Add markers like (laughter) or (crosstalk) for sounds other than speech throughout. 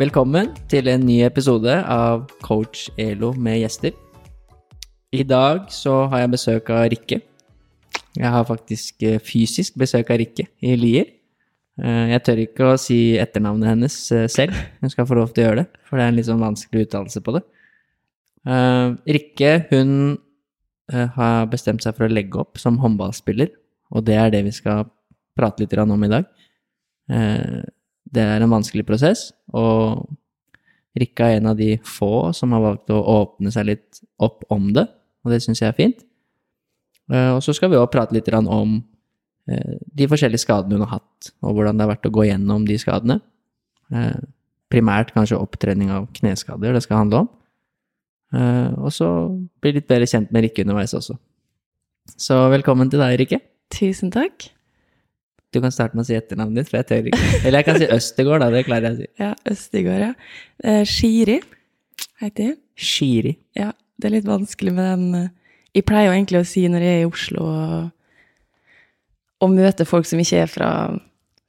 Velkommen til en ny episode av Coach Elo med gjester. I dag så har jeg besøk av Rikke. Jeg har faktisk eh, fysisk besøk av Rikke i Lier. Eh, Jeg tør ikke å si etternavnet hennes eh, selv. Hun skal få lov til å gjøre det, for det er en litt sånn vanskelig uttalelse på det. Rikke hun har bestemt seg for å legge opp som håndballspiller, og det er det vi skal prate litt om i dag. Det er en vanskelig prosess, og Rikke er en av de få som har valgt å åpne seg litt opp om det, og det syns jeg er fint. Eh, Og så skal vi også prate litt om eh, de forskjellige skadene hun har hatt, og hvordan det har vært å gå gjennom de skadene. Eh, Primært kanskje opptrening av kneskader det skal handle om. Og så bli litt bedre kjent med Rikke underveis også. Så velkommen til deg, Rikke. Tusen takk. Du kan starte med å si etternavnet ditt, for jeg tør ikke. Eller jeg kan si Østegård, da. Det klarer jeg å si. Ja, Østegård, ja. Eh, Shiri heter jeg. Shiri. Ja, det er litt vanskelig med den eh, Jeg pleier jo egentlig å si når jeg er i Oslo og, og møter folk som ikke er fra,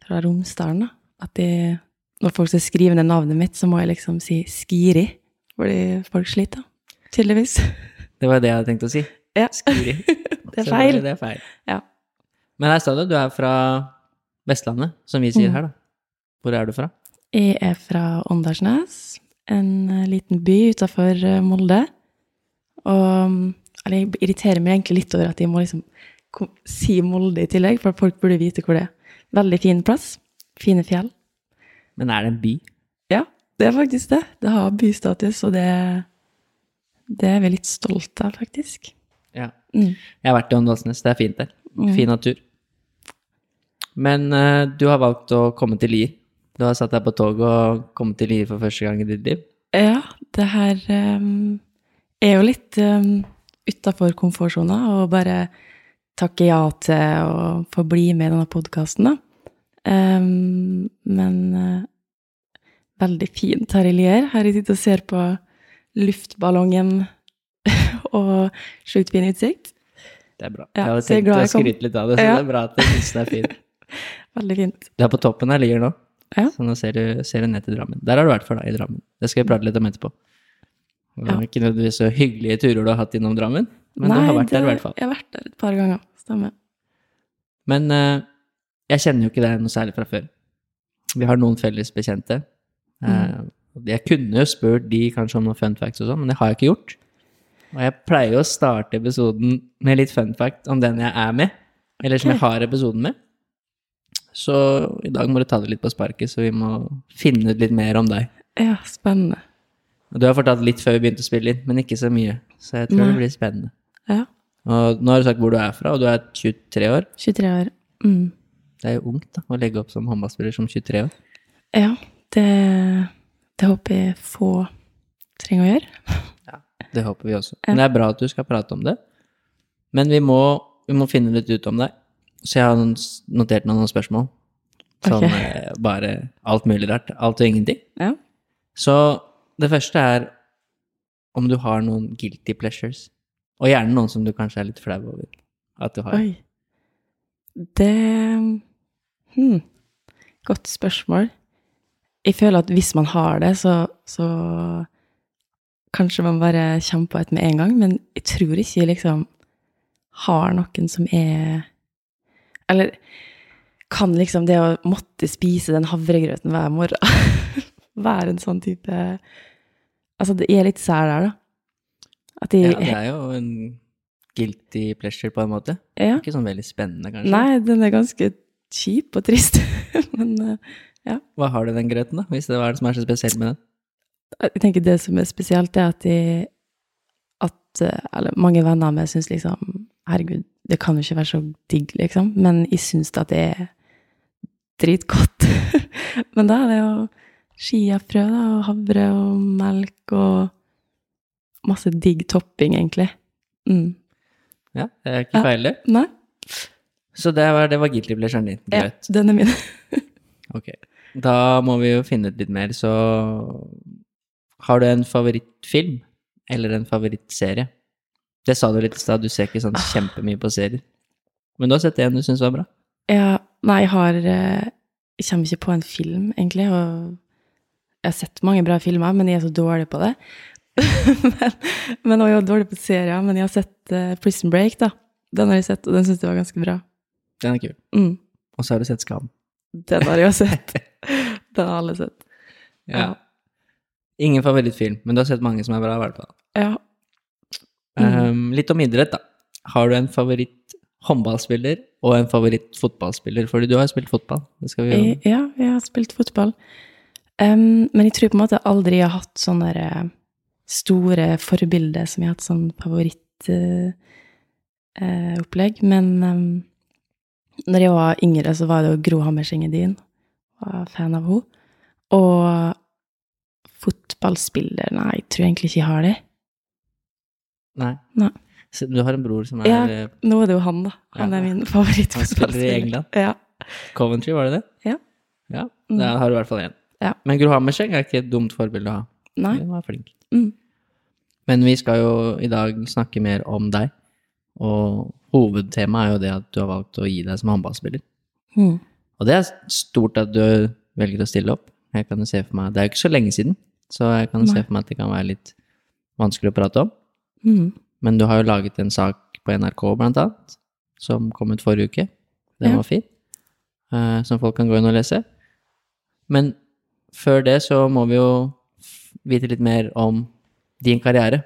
fra Romsdalen, da, at de, når folk skal skrive ned navnet mitt, så må jeg liksom si Skiri, fordi folk sliter, tydeligvis. Det var det jeg hadde tenkt å si. Ja, Skiri. (laughs) det er feil. Det er feil. Ja. Men her står det du er fra Vestlandet, som vi sier Mm. her, da. Hvor er du fra? Jeg er fra Åndalsnes, en eh, liten by utafor Molde. Og eller jeg irriterer meg egentlig litt over at jeg må liksom si Molde i tillegg, for folk burde vite hvor det er. Veldig fin plass. Fine fjell. Men er det en by? Ja, det er faktisk det. Det har bystatus, og det, det er vi litt stolte av, faktisk. Ja. Mm. Jeg har vært i Åndalsnes. Det er fint der. Mm. Fin natur. Men uh, du har valgt å komme til Lier. Du har satt deg på toget og kommet til Lier for første gang i ditt liv. Ja, det her um, er jo litt um, utafor komfortsona å bare takke ja til å få bli med i denne podkasten, da. Um, men uh, veldig fint her i Lier. Her jeg sitter og ser på luftballongen (laughs) og sjukt fin utsikt. Det er bra. Ja, jeg hadde tenkt å skryte litt av det, så Ja. det er bra at du syns det er fint. (laughs) Veldig fint. Det er på toppen av ligger nå, Ja. så nå ser du, ser du ned til Drammen. Der har du vært før, da, i Drammen. Det skal vi prate litt om etterpå. Det var Ja. ikke nødvendigvis så hyggelige turer du har hatt innom Drammen, men du har vært der i hvert fall. Jeg har vært der et par ganger. Stemmer. Men uh, jeg kjenner jo ikke deg noe særlig fra før. Vi har noen felles bekjente. Mm. Uh, jeg kunne jo spurt de kanskje om noen fun facts og sånn, men det har jeg ikke gjort. Og jeg pleier jo å starte episoden med litt fun fact om den jeg er med, eller som jeg har episoden med. Så i dag må du ta det litt på sparket, så vi må finne ut litt mer om deg. Ja, spennende. Du har fortalt litt før vi begynte å spille inn, men ikke så mye. Så jeg tror Nei. det blir spennende. Ja. Og nå har du sagt hvor du er fra, og du er 23 år. 23 år. Mm. Det er jo ungt da, å legge opp som håndballspiller som 23 år. Ja, det, det håper jeg få trenger å gjøre. (laughs) Ja, Det håper vi også. Men det er bra at du skal prate om det. Men vi må, vi må finne litt ut om deg. Så jeg har notert noen spørsmål. Sånn Ok. eh, bare alt mulig rart. Alt og ingenting. Ja. Så det første er om du har noen guilty pleasures. Og gjerne noen som du kanskje er litt flau over at du har. Oi. Det hm. Godt spørsmål. Jeg føler at hvis man har det, så, så kanskje man bare kommer på et med en gang, men jeg tror ikke jeg liksom har noen som er Eller kan liksom det å måtte spise den havregrøten hver morgen (laughs) være en sånn type Altså, det er litt sær der, da. At de Ja, det er jo en guilty pleasure på en måte. ja. Ikke sånn veldig spennende, kanskje. Nei, den er ganske kjip og trist. (laughs) Men ja. Hva har du i den grøten, da? Hvis det, er det som er så spesielt med den? jeg tenker det som er spesielt, er at de at eh, Eller mange venner av meg syns liksom herregud, det kan jo ikke være så digg, liksom. Men jeg syns da det er dritgodt. (laughs) Men da er det jo skiafrø da, og havre og melk og masse digg topping, egentlig. Mm. Ja, det er ikke feil, det. Nei? Så det var, det var guilty pleasuren din. Ja, den er min. (laughs) Ok. Da må vi jo finne ut litt mer, så Har du en favorittfilm? Eller en favorittserie? Det sa du litt i stad, du ser ikke sånn kjempemye på serier. Men du har sett en du syns var bra? Ja, nei, jeg har eh, Jeg kommer ikke på en film, egentlig. Og jeg har sett mange bra filmer, men jeg er så dårlig på det. (laughs) men, men og jeg er dårlig på serier. Men jeg har sett eh, Prison Break, da. Den har jeg sett, og den syns jeg var ganske bra. Den er kul. Mm. Og så har du sett Skam. Den har jeg jo sett. (laughs) Den har alle sett. Ja. Ingen favorittfilm, men du har sett mange som er bra, i hvert fall. Ja. Um, litt om idrett, da. Har du en favoritt håndballspiller og en favoritt fotballspiller? Fordi du har spilt fotball. Jeg, ja, jeg har spilt fotball. Um, men jeg tror på en måte aldri jeg har hatt sånne eh, store forbilder som jeg har hatt sånn favorittopplegg. Uh, opplegg. men um, når jeg var yngre, så var det jo Gro Hammerseng Edin. Var fan av henne. Og fotballspiller Nei, jeg tror egentlig ikke jeg har det. Nei. Nei. Så du har en bror som er Ja. eh, Nå er det jo han, da. Han Ja. er min Han spiller i England? Ja. Coventry, var det det? Ja. Ja, Da har du i hvert fall én. Ja. Men Gro Hammerseng er ikke et dumt forbilde å ha. Nei. Hun var flink. Mm. Men vi skal jo i dag snakke mer om deg. Og hovedtemaet er jo det at du har valgt å gi deg som håndballspiller. Mm. Og det er stort at du velger å stille opp. Jeg kan jo se for meg, Det er jo ikke så lenge siden, så jeg kan jo se for meg at det kan være litt vanskelig å prate om. Mm. Men du har jo laget en sak på NRK, blant annet, som kom ut forrige uke. Den Ja. var fin. Uh, som folk kan gå inn og lese. Men før det så må vi jo vite litt mer om din karriere.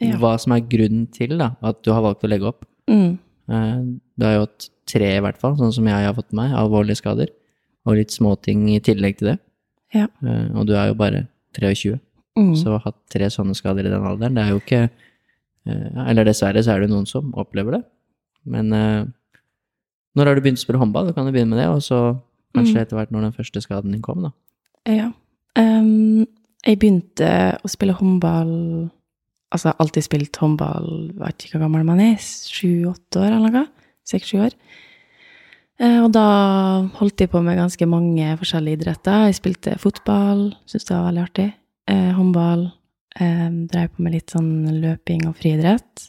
Ja. Hva som er grunnen til da, at du har valgt å legge opp. Mm. Uh, Du har jo hatt tre, i hvert fall, sånn som jeg har fått med meg, alvorlige skader. Og litt småting i tillegg til det. Ja. Uh, Og du er jo bare 23. Mm. Så å ha hatt tre sånne skader i den alderen, det er jo ikke Eller dessverre så er det noen som opplever det. Men eh, når har du begynt å spille håndball? Du kan jo begynne med det, og så kanskje Mm. etter hvert når den første skaden din kom, da. Ja. Um, jeg begynte å spille håndball Altså, jeg har alltid spilt håndball, vet ikke hvor gammel man er, sju-åtte år eller noe? Seks-sju år. Eh, og da holdt jeg på med ganske mange forskjellige idretter. Jeg spilte fotball, syntes det var veldig artig. Eh, håndball. Eh, drev på med litt sånn løping og friidrett.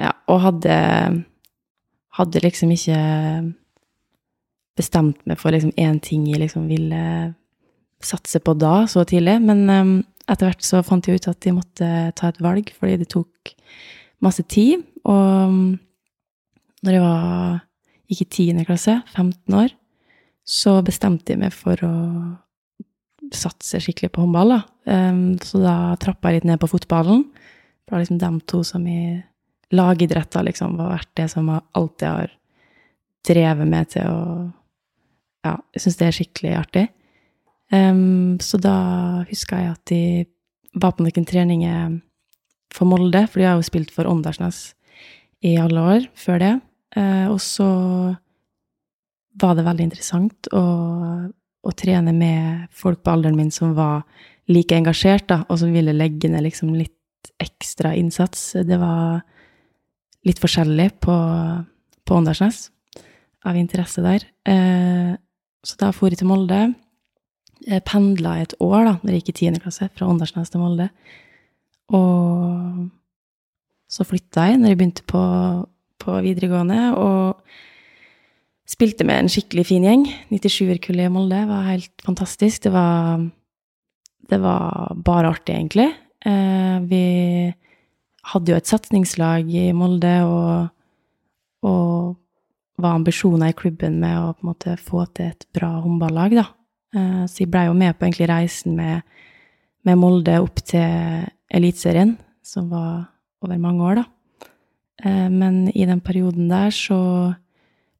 Ja, og hadde Hadde liksom ikke bestemt meg for liksom én ting jeg liksom ville satse på da, så tidlig. Men um, etter hvert så fant jeg ut at jeg måtte ta et valg, fordi det tok masse tid. Og um, når jeg var, gikk i tiende klasse, 15 år, så bestemte jeg meg for å satse skikkelig på håndball. Da. Um, så da trappa jeg litt ned på fotballen. Det var liksom de to som i lagidretter liksom var vært det som jeg alltid har drevet med til å Ja, jeg syns det er skikkelig artig. Um, så da huska jeg at de var på noen treninger for Molde, for de har jo spilt for Åndalsnes i alle år før det. Uh, og så var det veldig interessant å, å trene med folk på alderen min som var like engasjert, da, og som ville legge ned liksom litt ekstra innsats. Det var litt forskjellig på, på Åndalsnes av interesse der. Eh, så da for jeg til Molde. Jeg pendla et år da når jeg gikk i tiende klasse, fra Åndalsnes til Molde. Og så flytta jeg når jeg begynte på, på videregående, og spilte med en skikkelig fin gjeng. 97-kullet i Molde var helt fantastisk. Det var, det var bare artig, egentlig. Eh, vi hadde jo et satsingslag i Molde, og, og var ambisjoner i klubben med å på en måte få til et bra håndballag, da. Eh, Så jeg blei jo med på egentlig reisen med, med Molde opp til Eliteserien, som var over mange år, da. Eh, Men i den perioden der så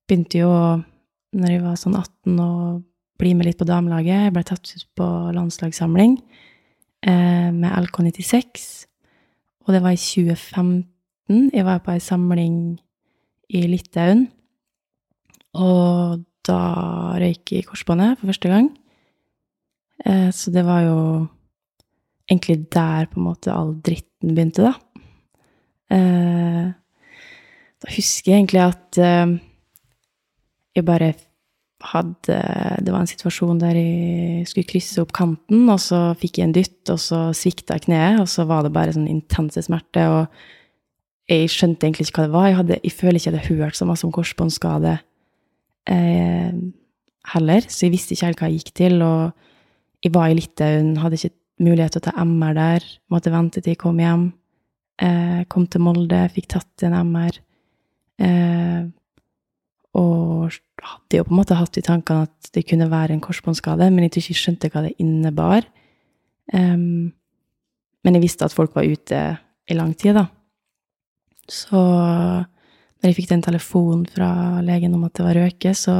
begynte jo, når jeg var sånn 18, å bli med litt på damelaget. Jeg ble tatt ut på landslagssamling eh, med LK96. Og det var i 2015. Jeg var på ei samling i Litauen. Og da røyk jeg i korsbåndet for første gang. Eh, så det var jo egentlig der på en måte all dritten begynte, da. Eh, da husker jeg egentlig at eh, jeg bare hadde Det var en situasjon der jeg skulle krysse opp kanten, og så fikk jeg en dytt, og så svikta kneet, og så var det bare sånn intense smerte, og jeg skjønte egentlig ikke hva det var. Jeg, hadde, jeg føler ikke jeg hadde hørt så masse om korsbåndskade eh, heller, så jeg visste ikke helt hva jeg gikk til, og jeg var i Litauen, hadde ikke mulighet til å ta MR der, måtte vente til jeg kom hjem. Eh, kom til Molde, fikk tatt en MR. Eh, og hadde jo på en måte hatt i tankene at det kunne være en korsbåndskade, men jeg ikke skjønte hva det innebar. Um, men jeg visste at folk var ute i lang tid, da. Så når jeg fikk den telefonen fra legen om at det var røke, så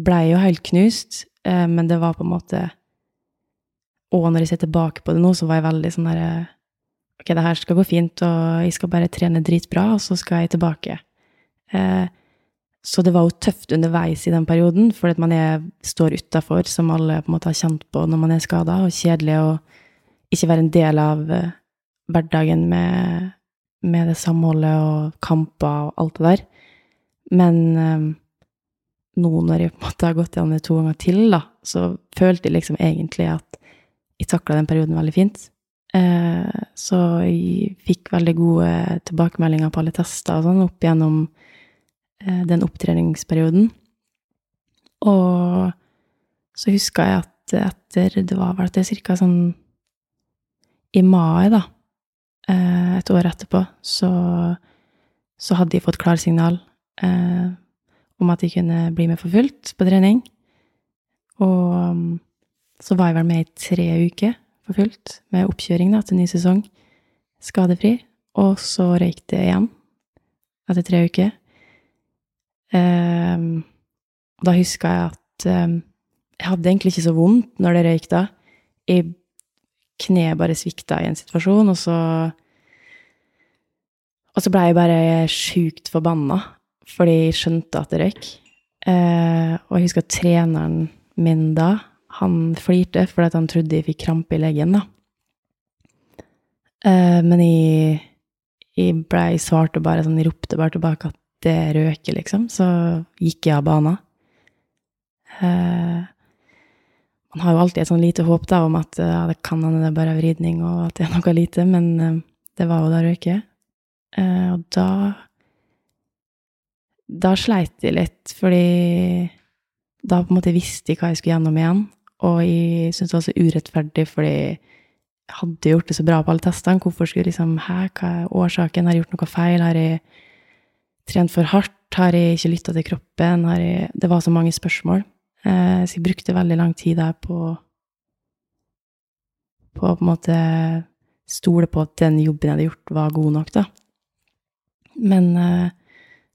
blei jeg jo helt knust, eh, men det var på en måte Og når jeg ser tilbake på det nå, så var jeg veldig sånn derre Ok, det her skal gå fint, og jeg skal bare trene dritbra, og så skal jeg tilbake. Eh, så det var jo tøft underveis i den perioden, fordi at man er, står utafor, som alle på en måte har kjent på når man er skada, og kjedelig å ikke være en del av uh, hverdagen med, med, det samholdet og kamper og alt det der. Men um, nå når jeg på en måte har gått gjennom det to ganger til, da, så følte jeg liksom egentlig at jeg takla den perioden veldig fint. Eh, så jeg fikk veldig gode tilbakemeldinger på alle tester og sånn opp igjennom Eh, den opptreningsperioden. Og så huska jeg at etter Det var vel til ca. sånn i mai, da, eh, et år etterpå, så, så hadde de fått klarsignal eh, om at de kunne bli med for fullt på trening. Og så var jeg vel med i tre uker for fullt, med oppkjøring da, til ny sesong. Skadefri. Og så røyk det igjen etter tre uker. Og da huska jeg at um, jeg hadde egentlig ikke så vondt når det røyk da. Jeg kneet bare svikta i en situasjon, og så Og så blei jeg bare sjukt forbanna fordi jeg skjønte at det røyk. Uh, og jeg husker at treneren min da, han flirte fordi han trodde jeg fikk krampe i leggen, da. Men jeg, jeg blei svarte bare sånn, jeg ropte bare tilbake at det røker, liksom, så gikk jeg av banen. Uh, man har jo alltid et sånn lite håp da, om at ja, det kan hende det bare er vridning, og at det er noe lite, men uh, det var jo da røyke. Uh, og da Da sleit jeg litt, fordi da på en måte visste jeg hva jeg skulle gjennom igjen, og jeg syntes det var så urettferdig, fordi jeg hadde gjort det så bra på alle testene. Hvorfor skulle liksom Hæ, hva er årsaken? Har jeg gjort noe feil? Har jeg trent for hardt? Har jeg ikke lytta til kroppen? Jeg, det var så mange spørsmål. Eh, så jeg brukte veldig lang tid der på på å på en måte stole på at den jobben jeg hadde gjort, var god nok, da. Men eh,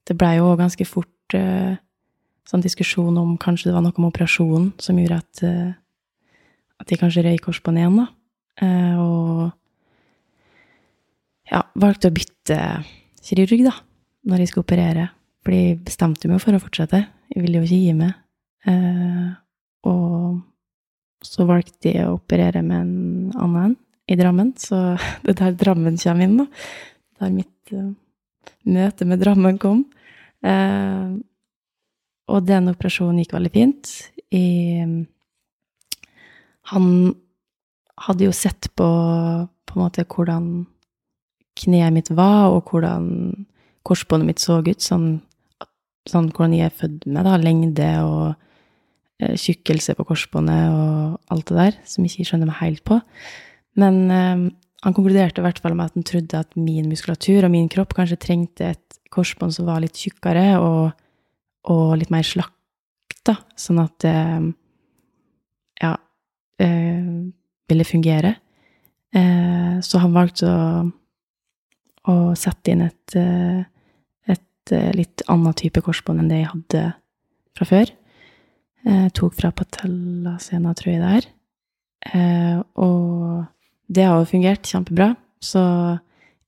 det blei jo ganske fort eh, sånn diskusjon om kanskje det var noe med operasjonen som gjorde at, eh, at jeg kanskje røyk korsbåndet igjen, da. Eh, og ja, valgte å bytte kirurg, da når jeg skulle operere. For de bestemte meg for å fortsette. Jeg ville jo ikke gi meg. Eh, og så valgte jeg å operere med en annen i Drammen, så (laughs) det er der Drammen kommer inn, da. Der mitt uh, møte med Drammen kom. Eh, og den operasjonen gikk veldig fint. I, han hadde jo sett på på en måte hvordan kneet mitt var, og hvordan korsbåndet mitt så ut, sånn, sånn hvordan jeg er født med, da, lengde og eh, tjukkelse på korsbåndet og alt det der, som jeg ikke skjønner meg helt på. Men eh, han konkluderte i hvert fall med at han trodde at min muskulatur og min kropp kanskje trengte et korsbånd som var litt tjukkere og, og litt mer slakt, da, sånn at eh, ja, eh, ville fungere. Eh, så han valgte å og sette inn et, eh, et eh, litt annet type korsbånd enn det jeg hadde fra før. Jeg eh, tok fra patellascena, tror jeg det er. Og det har jo fungert kjempebra, så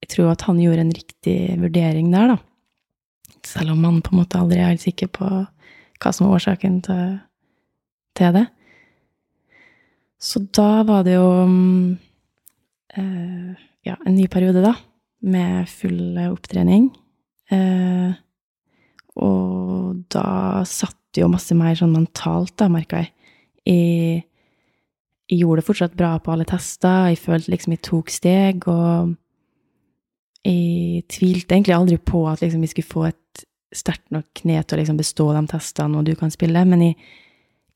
jeg tror at han gjorde en riktig vurdering der, da. selv om man på en måte aldri er helt sikker på hva som er årsaken til, til det. Så da var det jo mm, eh, ja, en ny periode, da, med full opptrening. Eh, og da satt det jo masse mer sånn mentalt, da, merka jeg. jeg. Jeg gjorde det fortsatt bra på alle tester, jeg følte liksom jeg tok steg, og jeg tvilte egentlig aldri på at liksom vi skulle få et sterkt nok kne til å liksom bestå de testene, og du kan spille, men jeg,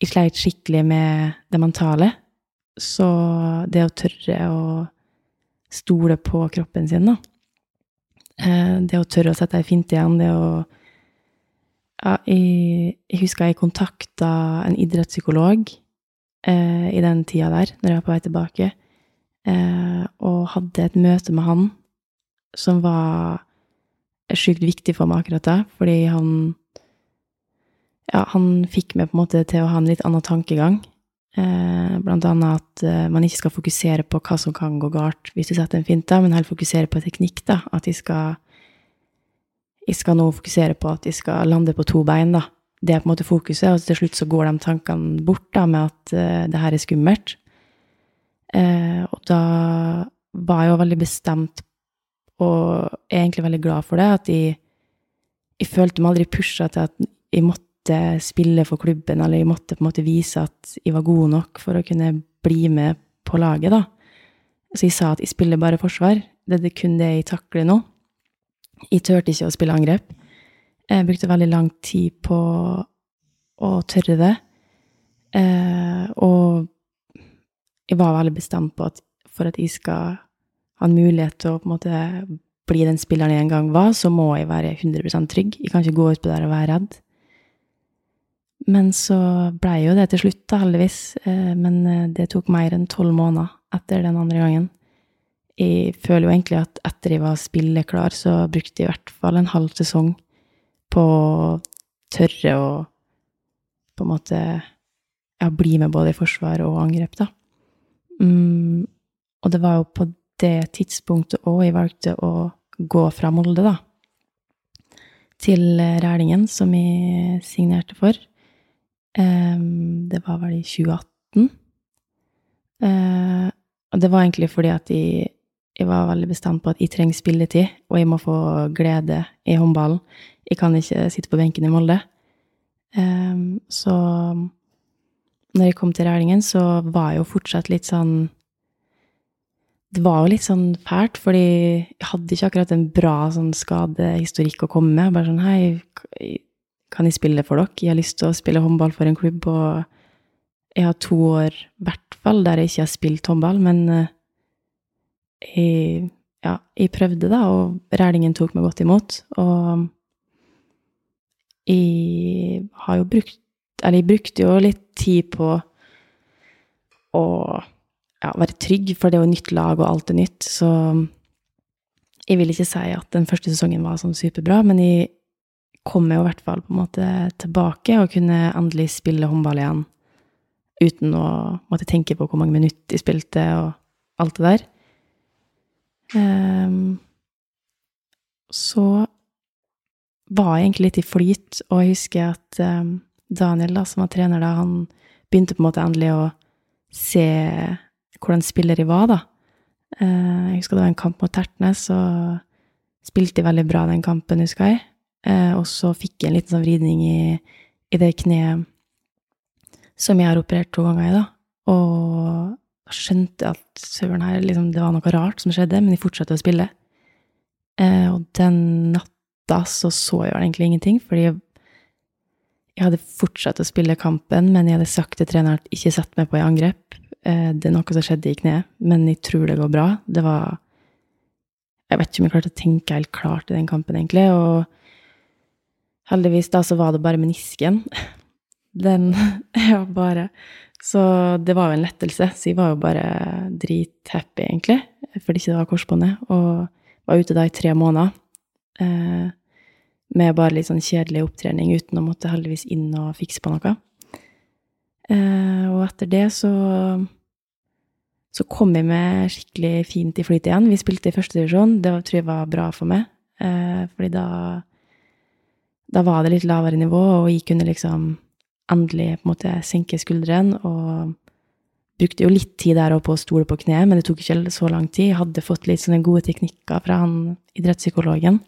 jeg sleit skikkelig med det mentale. Så det å tørre å stole på kroppen sin, da eh, Det å tørre å sette ei fint igjen, det å ja, jeg, jeg husker jeg kontakta en idrettspsykolog eh, i den tida der, når jeg var på vei tilbake, eh, og hadde et møte med han som var sjukt viktig for meg akkurat da, fordi han Ja, han fikk meg på en måte til å ha en litt annen tankegang. Eh, blant annet at eh, man ikke skal fokusere på hva som kan gå galt hvis du setter en finte, men heller fokusere på teknikk. da, At de skal jeg skal nå fokusere på at de skal lande på to bein, da. Det er på en måte fokuset, og til slutt så går de tankene bort da, med at uh, det her er skummelt. Uh, og da var jeg jo veldig bestemt og er egentlig veldig glad for det, at jeg, jeg følte meg aldri pusha til at jeg måtte spille for klubben, eller jeg måtte på en måte vise at jeg var god nok for å kunne bli med på laget, da. Så jeg sa at jeg spiller bare forsvar. Det er kun det jeg takler nå. Jeg turte ikke å spille angrep. Jeg brukte veldig lang tid på å tørre det. Eh, og jeg var veldig bestemt på at for at jeg skal ha en mulighet til å på en måte bli den spilleren jeg en gang var, så må jeg være 100% trygg. Jeg kan ikke gå utpå der og være redd. Men så blei jo det til slutt, da, heldigvis. Eh, men eh, det tok mer enn tolv måneder etter den andre gangen jeg føler jo egentlig at etter jeg var spilleklar, så brukte jeg i hvert fall en halv sesong på å tørre å på en måte ja, bli med både i forsvar og angrep, da. Mm, og det var jo på det tidspunktet òg jeg valgte å gå fra Molde, da, til Rælingen, som jeg signerte for. Um, det var vel i 2018. Uh, eh, og det var egentlig fordi at jeg jeg var veldig bestemt på at jeg trenger spilletid, og jeg må få glede i håndballen. Jeg kan ikke sitte på benken i Molde. Um, så når jeg kom til Rælingen, så var jeg jo fortsatt litt sånn Det var jo litt sånn fælt, fordi jeg hadde ikke akkurat en bra sånn skadehistorikk å komme med. Bare sånn Hei, kan jeg spille for dere? Jeg har lyst til å spille håndball for en klubb, og jeg har to år, i hvert fall, der jeg ikke har spilt håndball, men uh, jeg, ja, jeg prøvde, da, og Rælingen tok meg godt imot. Og jeg har jo brukt Eller jeg brukte jo litt tid på å ja, være trygg, for det er jo nytt lag, og alt er nytt. Så jeg vil ikke si at den første sesongen var sånn superbra, men jeg kom jo i hvert fall på en måte tilbake og kunne endelig spille håndball igjen uten å måtte tenke på hvor mange minutter jeg spilte, og alt det der. Um, så var jeg egentlig litt i flyt, og jeg husker at um, Daniel, da, som var trener da, han begynte på en måte endelig å se hvordan spillere var, da. Uh, jeg husker det var en kamp mot Tertnes, og spilte veldig bra den kampen, husker jeg. Uh, og så fikk jeg en liten sånn vridning i, i det kneet som jeg har operert to ganger i, da. Og skjønte at søren her, liksom, det var noe rart som skjedde, men jeg fortsatte å spille. Eh, og den natta så så jeg egentlig ingenting, fordi jeg, jeg, hadde fortsatt å spille kampen, men jeg hadde sagt til treneren at ikke sett meg på i angrep. Eh, det er noe som skjedde i kneet, men jeg tror det går bra. Det var Jeg vet ikke om jeg klarte å tenke helt klart i den kampen, egentlig, og heldigvis da så var det bare menisken. (laughs) Den (laughs) Ja, bare så det var jo en lettelse. Så jeg var jo bare drithappy, egentlig, fordi ikke det var korsbåndet. Og var ute da i tre måneder eh, med bare litt sånn kjedelig opptrening uten å måtte heldigvis inn og fikse på noe. Eh, og etter det så så kom jeg med skikkelig fint i flyt igjen. Vi spilte i første divisjon. Det tror jeg var bra for meg. Eh, fordi da da var det litt lavere nivå, og jeg kunne liksom endelig på en måte senke skuldrene. Og brukte jo litt tid der på å stole på kneet, men det tok ikke så lang tid. Jeg hadde fått litt sånne gode teknikker fra han idrettspsykologen.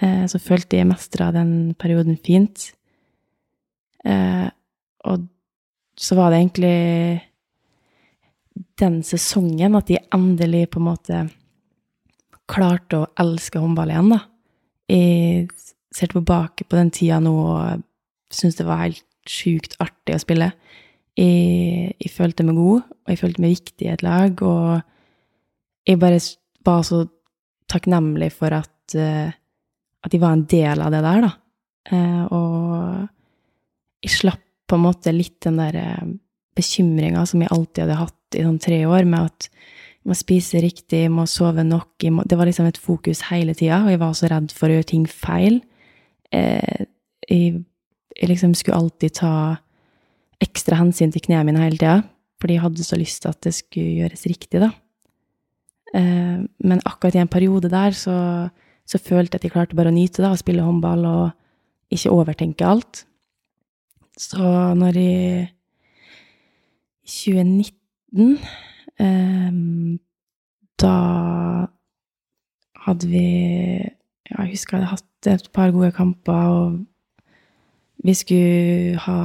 Eh, så følte jeg mestra den perioden fint. Eh, og så var det egentlig den sesongen at de endelig på en måte klarte å elske håndball igjen, da. Jeg ser tilbake på den tida nå og syns det var helt sjukt artig å spille. Jeg, jeg, følte meg god, og jeg følte meg viktig i et lag, og jeg bare var så takknemlig for at, uh, at jeg var en del av det der, da. Uh, og jeg slapp på en måte litt den der uh, bekymringa som jeg alltid hadde hatt i sånn tre år, med at jeg må spise riktig, jeg må sove nok må, Det var liksom et fokus hele tida, og jeg var så redd for å gjøre ting feil. Eh, jeg, jeg, liksom skulle alltid ta ekstra hensyn til knærne mine hele tida, fordi jeg hadde så lyst til at det skulle gjøres riktig, da. Eh, men akkurat i en periode der så, så følte jeg at jeg klarte bare å nyte det, å spille håndball og ikke overtenke alt. Så når jeg i 2019 eh, da hadde vi ja, Jeg husker jeg hadde hatt et par gode kamper, og vi skulle ha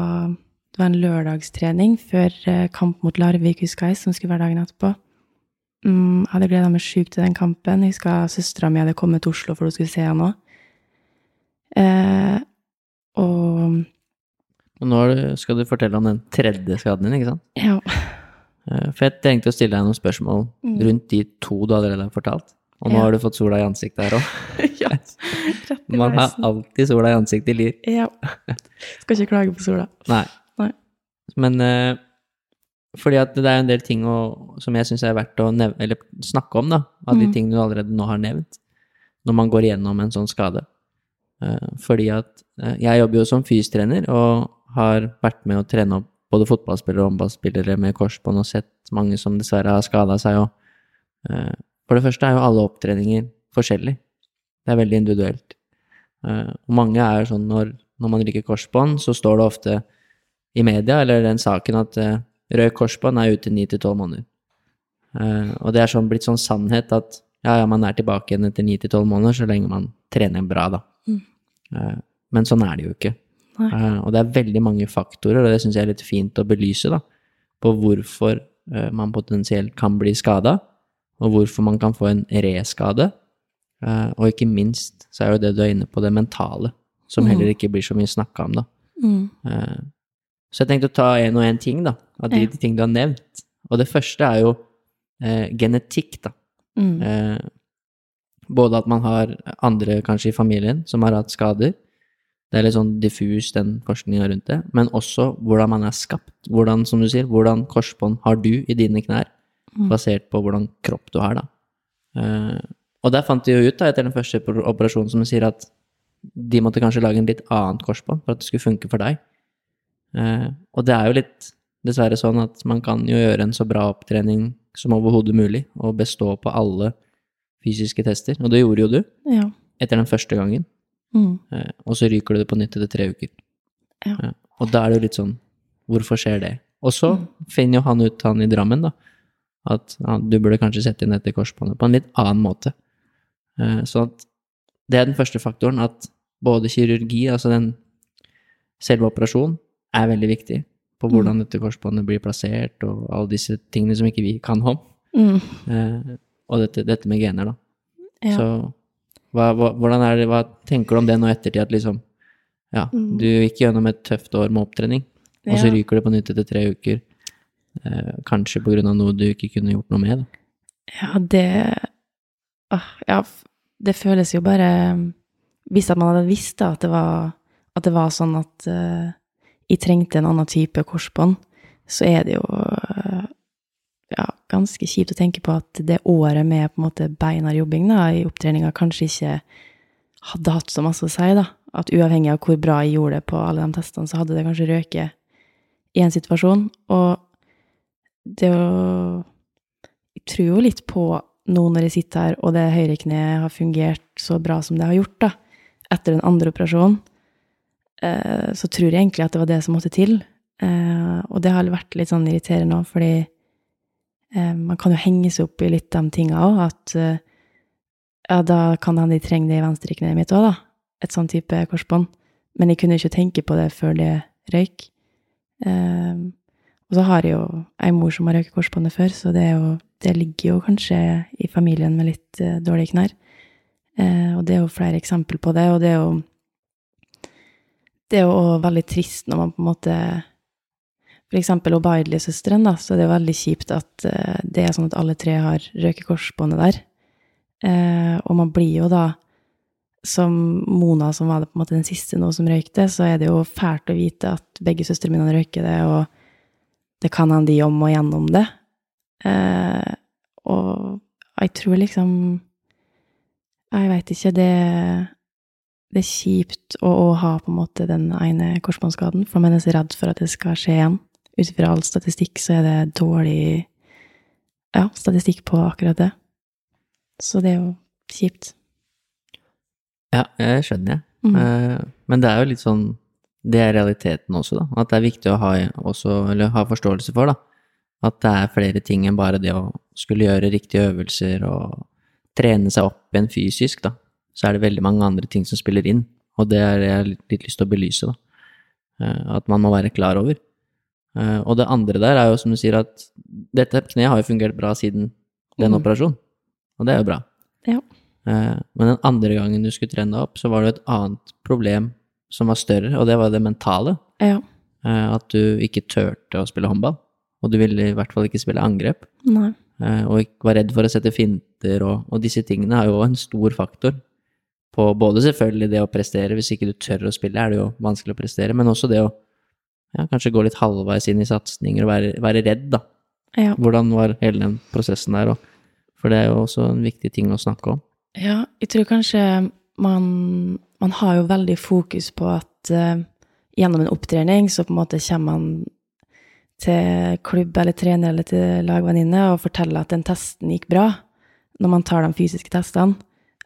Det var en lørdagstrening før eh, kamp mot Larvik, husker jeg, som skulle være dagen etterpå. Mm, jeg hadde gleda meg sjukt til den kampen. Jeg husker søstera mi hadde kommet til Oslo for hun skulle se henne òg. Eh, og Men nå skal du fortelle om den tredje skaden din, ikke sant? Ja. Eh, for jeg trengte å stille deg noen spørsmål mm. rundt de to du allerede har fortalt. Og nå ja. har du fått sola i ansiktet her òg. (laughs) Man har alltid sola i ansiktet i Lier. Ja. Skal ikke klage på sola. Nei. Nei. Men uh, fordi at det er en del ting å, som jeg syns er verdt å nevne, snakke om, da, av de mm. tingene du allerede nå har nevnt, når man går igjennom en sånn skade. Uh, fordi at uh, jeg jobber jo som fystrener og har vært med å trene opp både fotballspillere og håndballspillere med korsbånd og sett mange som dessverre har skada seg Og, uh, for det første er jo alle opptreninger forskjellige. Det er veldig individuelt. Eh, og mange er sånn når, når man ryker korsbånd, så står det ofte i media eller den saken at uh, rød korsbånd er ute ni til tolv måneder. og det er sånn blitt sånn sannhet at ja, ja, man er tilbake igjen etter ni til tolv måneder så lenge man trener bra, da. Mm. men sånn er det jo ikke. Nei. og det er veldig mange faktorer, og det syns jeg er litt fint å belyse, da, på hvorfor man potensielt kan bli skada, og hvorfor man kan få en reskade. Uh, og ikke minst så er jo det du er inne på, det mentale, som mm. heller ikke blir så mye snakka om, da. Mm. så jeg tenkte å ta én og én ting, da, av de, ja. de ting du har nevnt. Og det første er jo genetikk, da. Mm. både at man har andre kanskje i familien som har hatt skader, det er litt sånn diffus, den forskninga rundt det. Men også hvordan man er skapt. Hvordan, som du sier, hvordan korsbånd har du i dine knær, mm. basert på hvordan kropp du har, da. Uh, og der fant de jo ut, da, etter den første operasjonen, som sier, at de måtte kanskje lage en litt annet korsbånd for at det skulle funke for deg. Eh, og det er jo litt dessverre sånn at man kan jo gjøre en så bra opptrening som overhodet mulig, og bestå på alle fysiske tester. Og det gjorde jo du, ja. etter den første gangen. Mm. Eh, og så ryker du det på nytt etter tre uker. Ja. Eh, Og da er det jo litt sånn Hvorfor skjer det? Og så mm. finner jo han ut, han i Drammen, da, at ja, du burde kanskje sette inn dette korsbåndet på en litt annen måte. Eh, så at det er den første faktoren, at både kirurgi, altså den selve operasjonen, er veldig viktig på hvordan mm. dette korsbåndet blir plassert, og alle disse tingene som ikke vi kan om. Mm. Eh, og dette, dette, med gener, da. Ja. Så hva, hva, hvordan det, hva tenker du om det nå ettertid, at liksom Ja, mm. du gikk gjennom et tøft år med opptrening, og ja. så ryker det på nytt etter tre uker. Eh, kanskje på grunn av noe du ikke kunne gjort noe med? Da. Ja, det ah, Ja, det føles jo bare Hvis man hadde visst at det var, at det var sånn at uh, jeg trengte en annen type korsbånd, så er det jo uh, ja, ganske kjipt å tenke på at det året med på en måte beinhard jobbing da, i opptreninga kanskje ikke hadde hatt så masse å si. da. At uavhengig av hvor bra jeg gjorde det på alle de testene, så hadde det kanskje røket i en situasjon. Og det å Jeg tror jo litt på nå når jeg sitter her, og det høyrekneet har fungert så bra som det har gjort, da. etter den andre operasjonen, eh, så tror jeg egentlig at det var det som måtte til. Eh, og det har vært litt sånn irriterende òg, fordi eh, man kan jo henge seg opp i litt de tinga òg, at eh, ja, da kan hende de trenger det i venstrekneet mitt òg, da. Et sånn type korsbånd. Men jeg kunne ikke tenke på det før det røyk. Eh, og så har jeg jo ei mor som har røyket korsbåndet før, så det, er jo, det ligger jo kanskje familien med litt eh, dårlige knær. Eh, og det er jo flere eksempel på det, og det er jo Det er jo veldig trist når man på en måte For eksempel Obaidli-søsteren, da, så det er jo veldig kjipt at eh, det er sånn at alle tre har røket korsbåndet der. Eh, og man blir jo da som Mona, som var det på en måte den siste nå som røykte, så er det jo fælt å vite at begge søstrene mine røyker det, og det kan han de om og gjennom det. Eh, og jeg tror liksom Jeg veit ikke, det, det er kjipt å, å, ha på en måte den ene korsbåndskaden, for man er så redd for at det skal skje igjen. Ut ifra all statistikk så er det dårlig ja, statistikk på akkurat det. Så det er jo kjipt. Ja, jeg skjønner, jeg. Mm. Eh, Men det er jo litt sånn Det er realiteten også, da. At det er viktig å ha, også, eller ha forståelse for, da. At det er flere ting enn bare det å skulle gjøre riktige øvelser og trene seg opp igjen fysisk, da. Så er det veldig mange andre ting som spiller inn, og det har jeg litt, litt lyst til å belyse, da. Eh, At man må være klar over. Eh, Og det andre der er jo som du sier, at dette kneet har jo fungert bra siden den Mm. operasjonen, og det er jo bra. Ja. Eh, Men den andre gangen du skulle trene deg opp, så var det et annet problem som var større, og det var det mentale. Ja. At du ikke turte å spille håndball, og du ville i hvert fall ikke spille angrep. Nei. eh, Og ikke var redd for å sette finter, og, og disse tingene er jo en stor faktor på både selvfølgelig det å prestere, hvis ikke du tør å spille, er det jo vanskelig å prestere, men også det å ja, kanskje gå litt halvveis inn i satsinger og være, være redd, da. Ja. Hvordan var hele den prosessen der, og, for det er jo også en viktig ting å snakke om. Ja, jeg tror kanskje man, man har jo veldig fokus på at uh, gjennom en opptrening så på en måte kommer man til klubb eller trener eller til lagvenninne og fortelle at den testen gikk bra, når man tar de fysiske testene,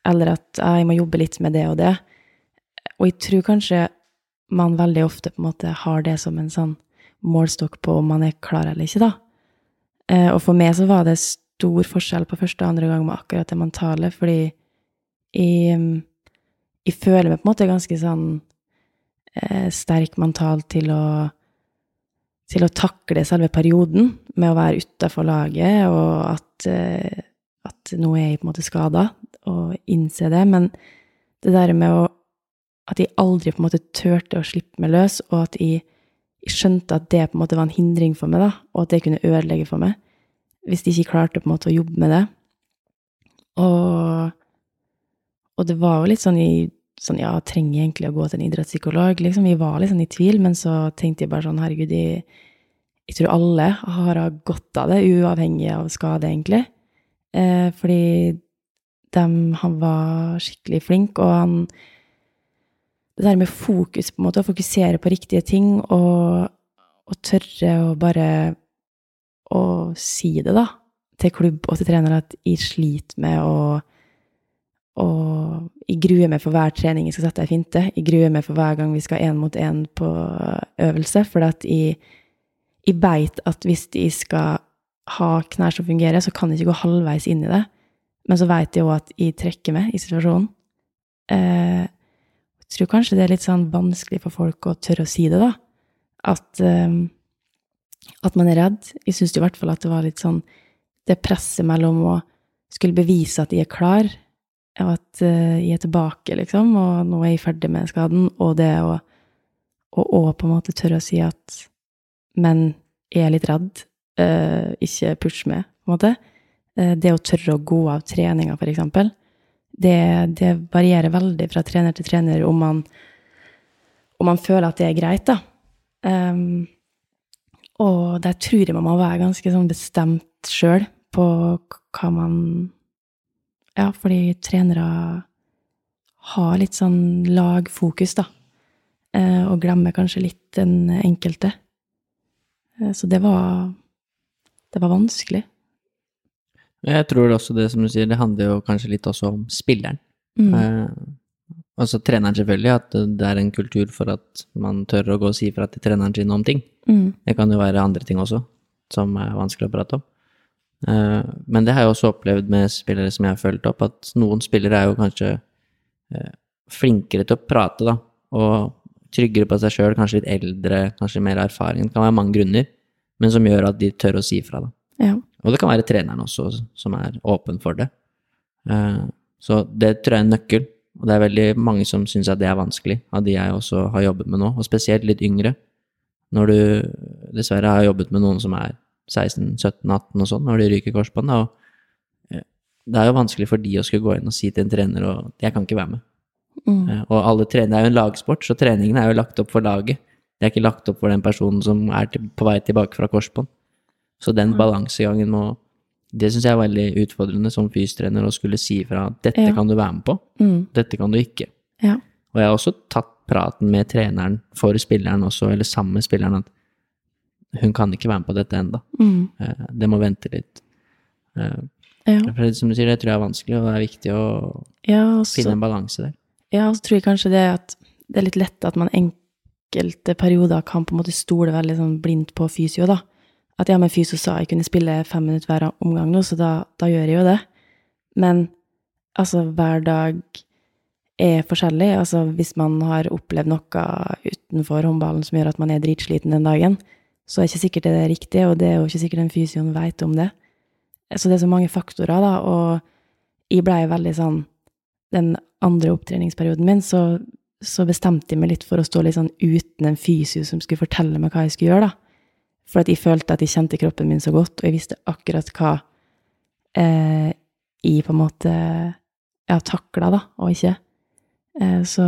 eller at jeg må jobbe litt med det og det. Og jeg tror kanskje man veldig ofte på en måte har det som en sånn målstokk på om man er klar eller ikke, da. Eh, og for meg så var det stor forskjell på første og andre gang med akkurat det mentale, fordi jeg, jeg føler meg på en måte ganske sånn eh, sterk mentalt til å til å takle selve perioden med å være utafor laget, og at, eh, at nå er jeg på en måte skada, og innse det. Men det der med å At jeg aldri på en måte turte å slippe meg løs, og at jeg, jeg skjønte at det på en måte var en hindring for meg, da, og at det kunne ødelegge for meg hvis de ikke klarte på en måte å jobbe med det. Og, og det var jo litt sånn i sånn, ja, trenger jeg egentlig å gå til en idrettspsykolog? Liksom, vi var litt sånn i tvil, men så tenkte jeg bare sånn, herregud, jeg, jeg tror alle har godt av det, uavhengig av skade, egentlig. Eh, fordi de, han var skikkelig flink, og han Det der med fokus, på en måte, å fokusere på riktige ting, og, og tørre å bare å si det, da, til klubb og til trener, at jeg sliter med å og jeg gruer meg for hver trening jeg skal sette ei finte. Jeg gruer meg for hver gang vi skal én mot én på øvelse, for at jeg, jeg veit at hvis jeg skal ha knær som fungerer, så kan jeg ikke gå halvveis inn i det. Men så veit jeg òg at jeg trekker meg i situasjonen. Eh, jeg tror kanskje det er litt sånn vanskelig for folk å tørre å si det, da. At, eh, at man er redd. Jeg syns i hvert fall at det var litt sånn det presset mellom å skulle bevise at jeg er klar, og at uh, jeg er tilbake, liksom, og nå er jeg ferdig med skaden, og det å og, på en måte tørre å si at Men jeg er litt redd, uh, ikke push meg, på en måte. Uh, det å tørre å gå av treninga, for eksempel, det, det varierer veldig fra trener til trener om man, om man føler at det er greit, da. Um, og der tror jeg man må være ganske sånn bestemt sjøl på hva man ja, fordi trenere har litt sånn lagfokus, da. Eh, og glemmer kanskje litt den enkelte. Eh, så det var Det var vanskelig. Jeg tror også det som du sier, det handler jo kanskje litt også om spilleren. Mm. Eh, Og så treneren selvfølgelig, at det er en kultur for at man tør å gå og si fra til treneren sin om ting. Mm. Det kan jo være andre ting også, som er vanskelig å prate om. Eh, Men det har jeg også opplevd med spillere som jeg har fulgt opp, at noen spillere er jo kanskje eh, flinkere til å prate, da, og tryggere på seg sjøl, kanskje litt eldre, kanskje mer erfaring. Det kan være mange grunner, men som gjør at de tør å si fra, da. Ja. Og det kan være treneren også som er åpen for det. Eh, Så det tror jeg er en nøkkel, og det er veldig mange som syns at det er vanskelig, av de jeg også har jobbet med nå, og spesielt litt yngre. Når du dessverre har jobbet med noen som er 16-17-18 og sånn, når de ryker korsbånd, og eh, det er jo vanskelig for de å skulle gå inn og si til en trener og 'jeg kan ikke være med'. Mm. Eh, Og alle trener, det er jo en lagsport, så treningen er jo lagt opp for laget. Det er ikke lagt opp for den personen som er til, på vei tilbake fra korsbånd. Så den balansegangen må Det syns jeg er veldig utfordrende som fystrener å skulle si fra at dette Ja. kan du være med på, Mm. dette kan du ikke. Ja. Og jeg har også tatt praten med treneren for spilleren også, eller sammen med spilleren, at hun kan ikke være med på dette enda. Mm. Eh, Det må vente litt. Eh, Ja. For som du sier, det tror jeg er vanskelig, og det er viktig å Ja, også, finne en balanse der. Ja, og så tror jeg kanskje det at det er litt lett at man enkelte perioder kan på en måte stole veldig sånn blindt på fysio, da. At ja, men fysio sa jeg kunne spille fem minutter hver omgang nå, så da, da gjør jeg jo det. Men altså, hver dag er forskjellig. Altså, hvis man har opplevd noe utenfor håndballen som gjør at man er dritsliten den dagen, så er det ikke sikkert det er riktig, og det er jo ikke sikkert den fysioen vet om det. Så det er så mange faktorer, da, og jeg blei veldig sånn den andre opptreningsperioden min, så, så bestemte jeg meg litt for å stå litt sånn uten en fysio som skulle fortelle meg hva jeg skulle gjøre, da. For at jeg følte at jeg kjente kroppen min så godt, og jeg visste akkurat hva eh, jeg på en måte ja, takla, da, og ikke. Eh, så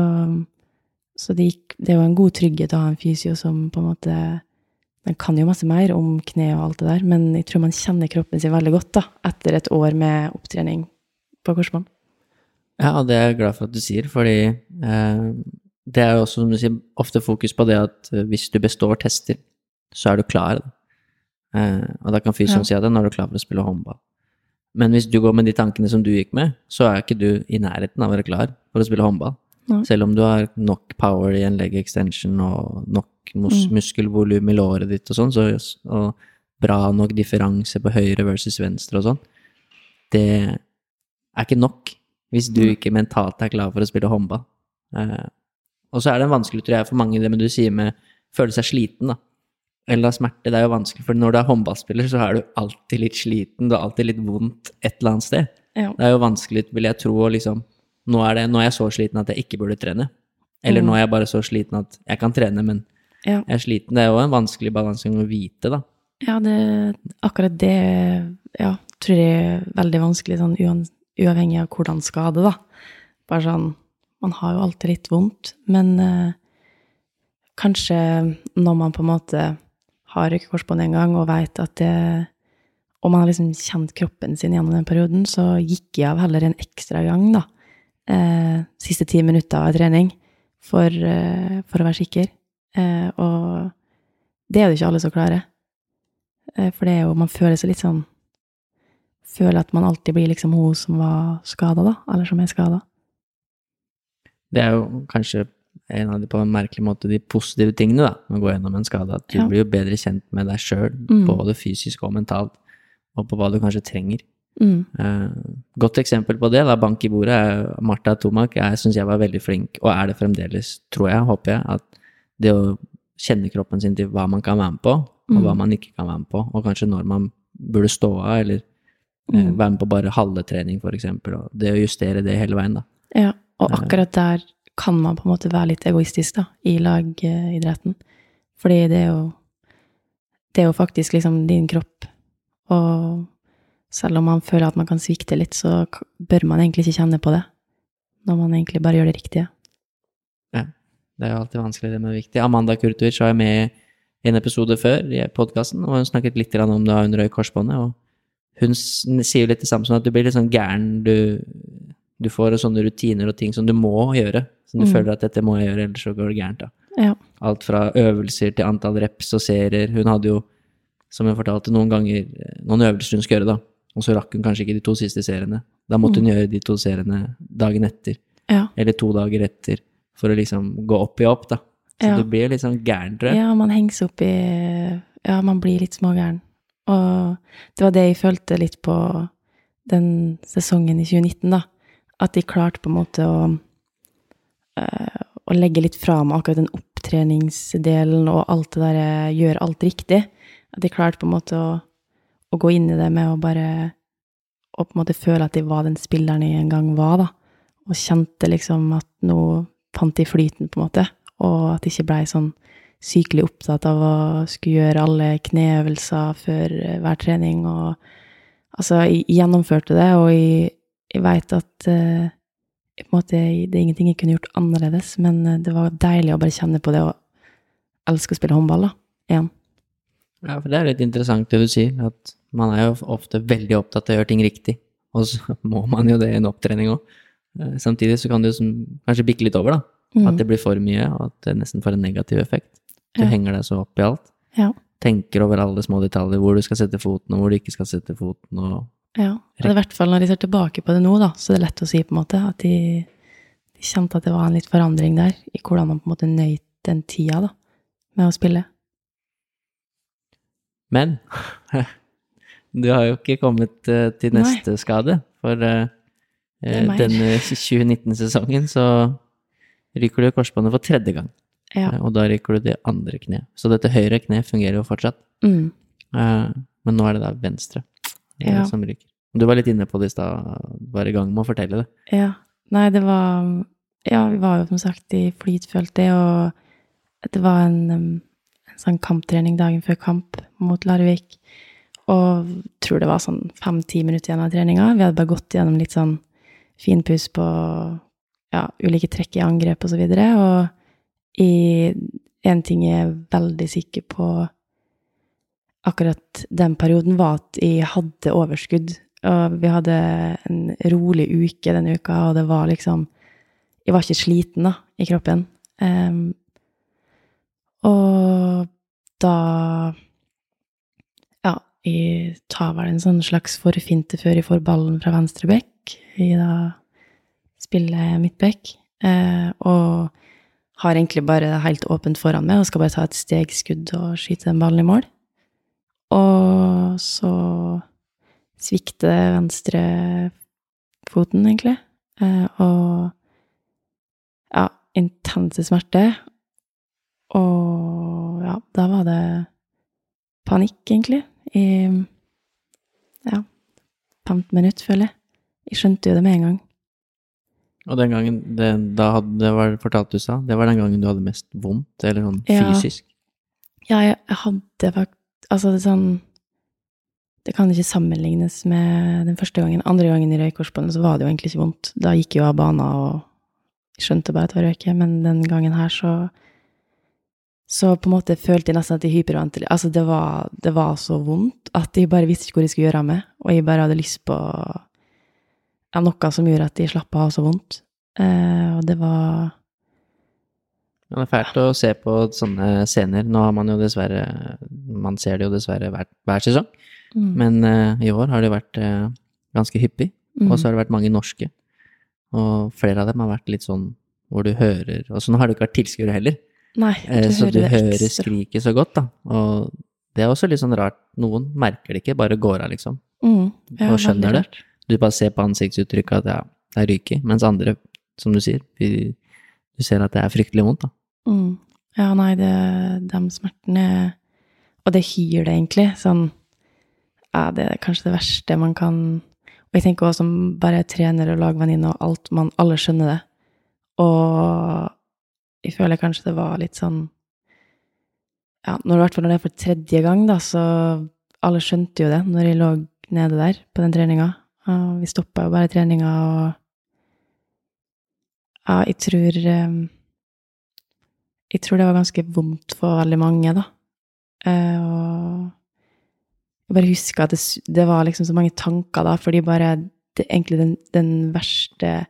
så det, gikk, det er en god trygghet å ha en fysio som på en måte Den kan jo masse mer om kne og alt det der, men jeg tror man kjenner kroppen sin veldig godt da, etter et år med opptrening på korsbånd. Ja, og det er jeg glad for at du sier, fordi eh, det er jo også, som du sier, ofte fokus på det at eh, hvis du består tester, så er du klar. Eh, og da kan fysioen Ja. si at nå er du klar for å spille håndball. Men hvis du går med de tankene som du gikk med, så er ikke du i nærheten av å være klar for å spille håndball. Nei. Selv om du har nok power i en leg extension og nok mus Mm. muskelvolum i låret ditt og sånn, så, og bra nok differanse på høyre versus venstre og sånn, det er ikke nok hvis du Mm. ikke mentalt er klar for å spille håndball. Eh, og så er det vanskelig, tror jeg, for mange det med du sier med føle seg sliten, da. Eller smerte. Det er jo vanskelig, for når du er håndballspiller, så er du alltid litt sliten, du har alltid litt vondt et eller annet sted. Ja. Det er jo vanskelig, vil jeg tro, å liksom nå er, det, nå er jeg så sliten at jeg ikke burde trene. Eller Mm. nå er jeg bare så sliten at jeg kan trene, men Ja. jeg er sliten. Det er jo en vanskelig balansegang å vite, da. Ja, det, akkurat det ja, tror jeg er veldig vanskelig, sånn uavhengig av hvordan skade, da. Bare sånn Man har jo alltid litt vondt, men eh, kanskje når man på en måte har røykekorsbånd en gang og veit at det Og man har liksom kjent kroppen sin gjennom den perioden, så gikk jeg av heller en ekstra gang, da. Eh, siste ti minutter av trening for, eh, for å være sikker. Eh, og det er det ikke alle som klarer. Eh, For det er jo, man føler seg litt sånn Føler at man alltid blir liksom hun som var skada, da. Eller som er skada. Det er jo kanskje en av de på en merkelig måte de positive tingene da, med å gå gjennom en skade. At du Ja. blir jo bedre kjent med deg sjøl, Mm. både fysisk og mentalt, og på hva du kanskje trenger. Mm. Eh, godt eksempel på det, da, bank i bordet, er Martha Tomak. Jeg syns jeg var veldig flink, og er det fremdeles, tror jeg, håper jeg, at det å kjenne kroppen sin til hva man kan være med på, og Mm. hva man ikke kan være med på, og kanskje når man burde stå av, eller eh, Mm. være med på bare halve trening, eksempel, og det å justere det hele veien, da. Ja, og Eh. akkurat der kan man på en måte være litt egoistisk, da, i lagidretten. Fordi det er jo Det er jo faktisk liksom din kropp, og selv om man føler at man kan svikte litt, så bør man egentlig ikke kjenne på det. Når man egentlig bare gjør det riktige. Ja. Det er jo alltid vanskelig, det med det viktige. Amanda Kurtovic var med i en episode før i podkasten, og hun snakket litt om det under korsbåndet, og hun sier jo litt det samme som at du blir litt sånn gæren, du, du får sånne rutiner og ting som du må gjøre, som du Mm. føler at dette må jeg gjøre, ellers så går det gærent, da. Ja. Alt fra øvelser til antall reps og serier. Hun hadde jo, som hun fortalte, noen ganger noen øvelser hun skulle gjøre, da, og så rakk hun kanskje ikke de to siste seriene. Da måtte hun gjøre de to seriene dagen etter. Ja. eller to dager etter, for å liksom gå opp i opp, da. Så Ja. du blir litt sånn gæren, tror jeg. Ja, man henger seg opp i Ja, man blir litt smågæren. Og det var det jeg følte litt på den sesongen i 2019, da. At de klarte på en måte å øh, Å legge litt fra meg akkurat den opptreningsdelen og alt det der Gjøre alt riktig. At de klarte på en måte å, å gå inn i det med å bare å på en måte føle at de var den spilleren jeg en gang var, da. Og kjente liksom at nå fant de flyten, på en måte. Og at jeg ikke blei sånn sykelig opptatt av å skulle gjøre alle kneøvelser før eh, hver trening. Og altså, jeg gjennomførte det, og jeg, jeg veit at uh, på en måte, det er ingenting jeg kunne gjort annerledes, men eh, det var deilig å bare kjenne på det og elske å spille håndball, da. Igjen. Ja, for det er litt interessant det du sier, at man er jo ofte veldig opptatt av å gjøre ting riktig, og så (laughs) må man jo det i en opptrening òg. Samtidig så kan det jo som- kanskje bikke litt over, da. Mm. At det blir for mye, og at det nesten får en negativ effekt. Du Ja. henger deg så opp i alt. Ja. Tenker over alle små detaljer, hvor du skal sette foten, og hvor du ikke skal sette foten, og Ja. Og i hvert fall når de ser tilbake på det nå, da, så er det lett å si på en måte at de, de kjente at det var en litt forandring der, i hvordan man på en måte nøyt den tida da, med å spille. Men (laughs) du har jo ikke kommet til til Nei. neste skade, for eh, eh, denne 2019-sesongen så ryker du korsbåndet for tredje gang, Ja. eh, og da ryker du det andre kneet. Så dette høyre kneet fungerer jo fortsatt, Mm. eh, men nå er det da venstre eh, Ja. som ryker. Du var litt inne på det i stad, var i gang med å fortelle det. Ja. Nei, det var Ja, vi var jo som sagt i flyt, følte jeg, og det var en sånn kamptrening dagen før kamp mot Larvik. Og tror det var sånn fem-ti minutter igjen av treninga. Vi hadde bare gått gjennom litt sånn finpuss på ja, ulike trekk i angrep og så videre. Og i en ting jeg er veldig sikker på akkurat den perioden, var at jeg hadde overskudd. Og vi hadde en rolig uke denne uka, og det var liksom Jeg var ikke sliten, da, i kroppen. Em, og da Ja, jeg tar vel en sånn slags forfinte før jeg får ballen fra venstre bekk. Jeg da spiller midtbekk. Eh, og har egentlig bare helt åpent foran meg og skal bare ta et stegskudd og skyte den ballen i mål. Og så svikter venstrefoten, egentlig. Eh, og ja, intense smerte. Og ja, da var det panikk, egentlig, i ja, 15 minutter, føler jeg. Jeg skjønte jo det med en gang. Og den gangen, det, da hadde, det var fortalt du sa, det var den gangen du hadde mest vondt, eller sånn Ja. fysisk. Ja, jeg, jeg hadde faktisk Altså, det sånn Det kan ikke sammenlignes med den første gangen. Andre gangen i røykorsbåndet så var det jo egentlig ikke vondt. Da gikk jeg jo av banen og skjønte bare at det var røyke, men den gangen her så Så på en måte følte jeg nesten at jeg hyperventilerte. Altså, det var, det var så vondt at jeg bare visste ikke hvor jeg skulle gjøre av meg, og jeg bare hadde lyst på ja, noe som gjorde at jeg slapp av så vondt. Eh, og det var Ja, det er fælt å se på sånne scener. Nå har man jo dessverre Man ser det jo dessverre hver, hver sesong, mm, men eh, i år har det vært eh, ganske hyppig. mm, Og så har det vært mange norske. Og flere av dem har vært litt sånn hvor du hører Og sånn har det ikke vært tilskuere heller, Nei, eh, så du det hører ekstra. skriket så godt, da. Og det er også litt sånn rart. Noen merker det ikke, bare går av, liksom. Mm, og skjønner det. rart. Du bare ser på ansiktsuttrykket at ja, det er ryker, mens andre, som du sier, vi, du ser at det er fryktelig vondt, da. Mm. Ja, nei, det, de smertene Og det hyr det, egentlig. Sånn Ja, det er kanskje det verste man kan Og jeg tenker også som bare trener og lagvenninne og alt, man alle skjønner det. Og jeg føler kanskje det var litt sånn Ja, når, det er for tredje gang, da, så Alle skjønte jo det når jeg lå nede der på den treninga. Og vi stoppa jo bare treninga, og Ja, jeg tror eh, jeg tror det var ganske vondt for veldig mange, da. Eh, og jeg bare husker at det, det var liksom så mange tanker da, fordi bare det, egentlig den, den verste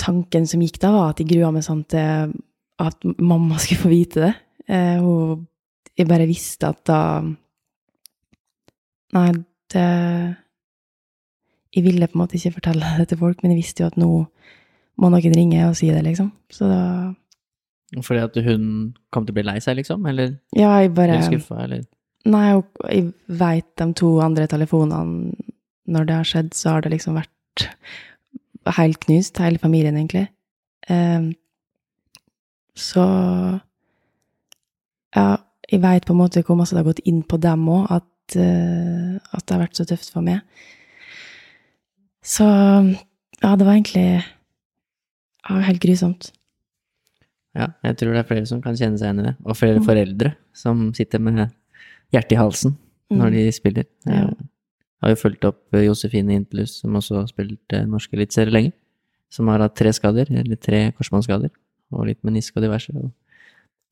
tanken som gikk da, var at jeg grua meg sånn til at mamma skulle få vite det. Eh, og jeg bare visste at da Nei, det Jeg ville på en måte ikke fortelle det til folk, men jeg visste jo at nå må noen ringe og si det, liksom. Så da Fordi at hun kom til å bli lei seg, liksom? Eller, Ja, jeg bare eller skuffa, eller? Nei, jeg veit de to andre telefonene Når det har skjedd, så har det liksom vært helt knust, hele familien, egentlig. Um, så Ja, jeg veit på en måte hvor masse det har gått inn på dem òg, at, uh, at det har vært så tøft for meg. Så ja, det var egentlig ja, helt grusomt. Ja, jeg tror det er flere som kan kjenne seg igjen i det. Og flere foreldre som sitter med hjertet i halsen når de spiller. Ja. Har jo fulgt opp Josefine Intelus, som også har spilt eh, norsk eliteserie lenge. Som har hatt tre skader, eller tre korsbåndskader, og litt menisk og diverse. Og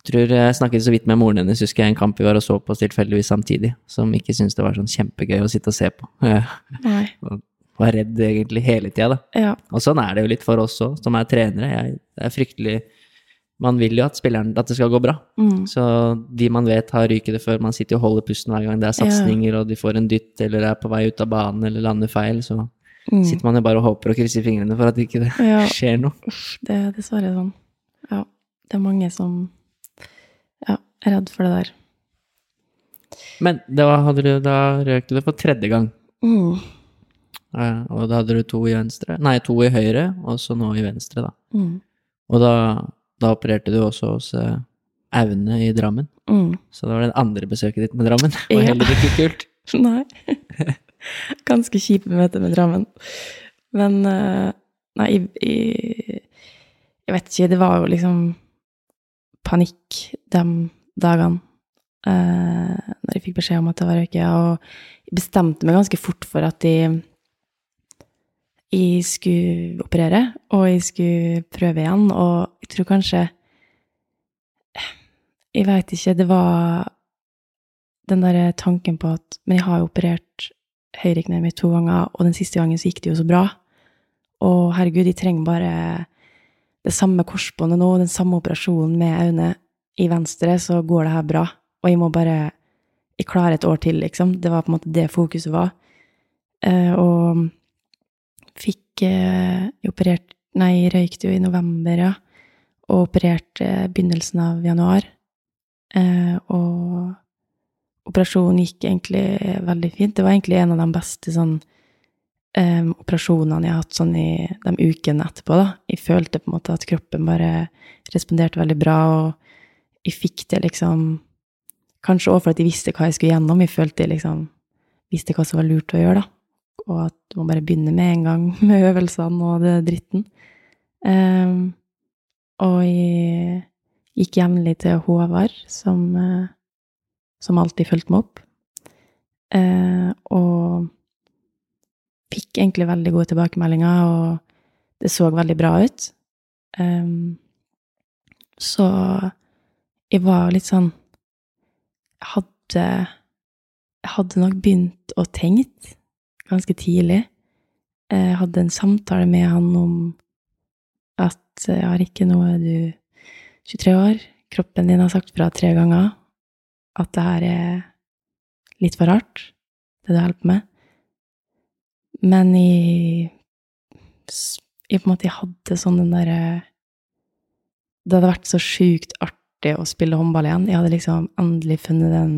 tror jeg snakket så vidt med moren hennes, husker jeg en kamp vi var og så på tilfeldigvis samtidig, som ikke syntes det var sånn kjempegøy å sitte og se på. (laughs) Nei. var redd egentlig hele tida, da. Ja. Og sånn er det jo litt for oss òg, som er trenere. Jeg, er fryktelig Man vil jo at spilleren at det skal gå bra. Mm. Så de man vet har ryket det før, man sitter og holder pusten hver gang det er satsinger, og de får en dytt eller er på vei ut av banen eller lander feil, så Mm. sitter man jo bare og håper og krysser fingrene for at ikke det Ja. (laughs) skjer noe. Uff, det er dessverre sånn. Ja, det er mange som ja, er redd for det der. Men da, hadde du, da røk du det for tredje gang. Mm. Ja, Og da hadde du to i venstre, nei, to i høyre, og så nå i venstre, da. Mm. Og da, da opererte du også hos eh, Aune i Drammen. Mm. Så det var det andre besøket ditt med Drammen. Det var Ja. heller ikke kult. (laughs) Nei. Ganske kjipe møter med Drammen. Men eh, Nei, jeg, jeg, vet ikke. Det var jo liksom panikk de dagene uh, når jeg fikk beskjed om at det var røyke. Og jeg bestemte meg ganske fort for at jeg, jeg skulle operere, og jeg skulle prøve igjen. Og jeg tror kanskje Jeg veit ikke. Det var den der tanken på at Men jeg har jo operert høyrekneet mitt to ganger, og den siste gangen så gikk det jo så bra. Og herregud, jeg trenger bare det samme korsbåndet nå, den samme operasjonen med Aune i venstre, så går det her bra. Og jeg må bare Jeg klarer et år til, liksom. Det var på en måte det fokuset var. Eh, og fikk eh, operert Nei, røykte jo i november, ja. Og opererte eh, begynnelsen av januar. Eh, og operasjonen gikk egentlig veldig fint. Det var egentlig en av de beste sånn em, operasjonene jeg har hatt sånn i de ukene etterpå, da. Jeg følte på en måte at kroppen bare responderte veldig bra, og jeg fikk det liksom Kanskje også fordi jeg visste hva jeg skulle gjennom. Jeg følte jeg liksom visste hva som var lurt å gjøre, da. Og at du må bare begynne med en gang (laughs) med øvelsene og det dritten. Em, og jeg gikk jevnlig til Håvard, som eh, som alltid fulgte meg opp. Eh, og fikk egentlig veldig gode tilbakemeldinger, og det så veldig bra ut. Um, så jeg var litt sånn Jeg hadde Jeg hadde nok begynt å tenke ganske tidlig. Eh, Jeg hadde en samtale med han om at jeg har ikke nå er du 23 år. Kroppen din har sagt fra tre ganger at det her er litt for rart, det du holder på med. Men jeg, jeg på en måte hadde sånn den derre Det hadde vært så sjukt artig å spille håndball igjen. Jeg hadde liksom endelig funnet den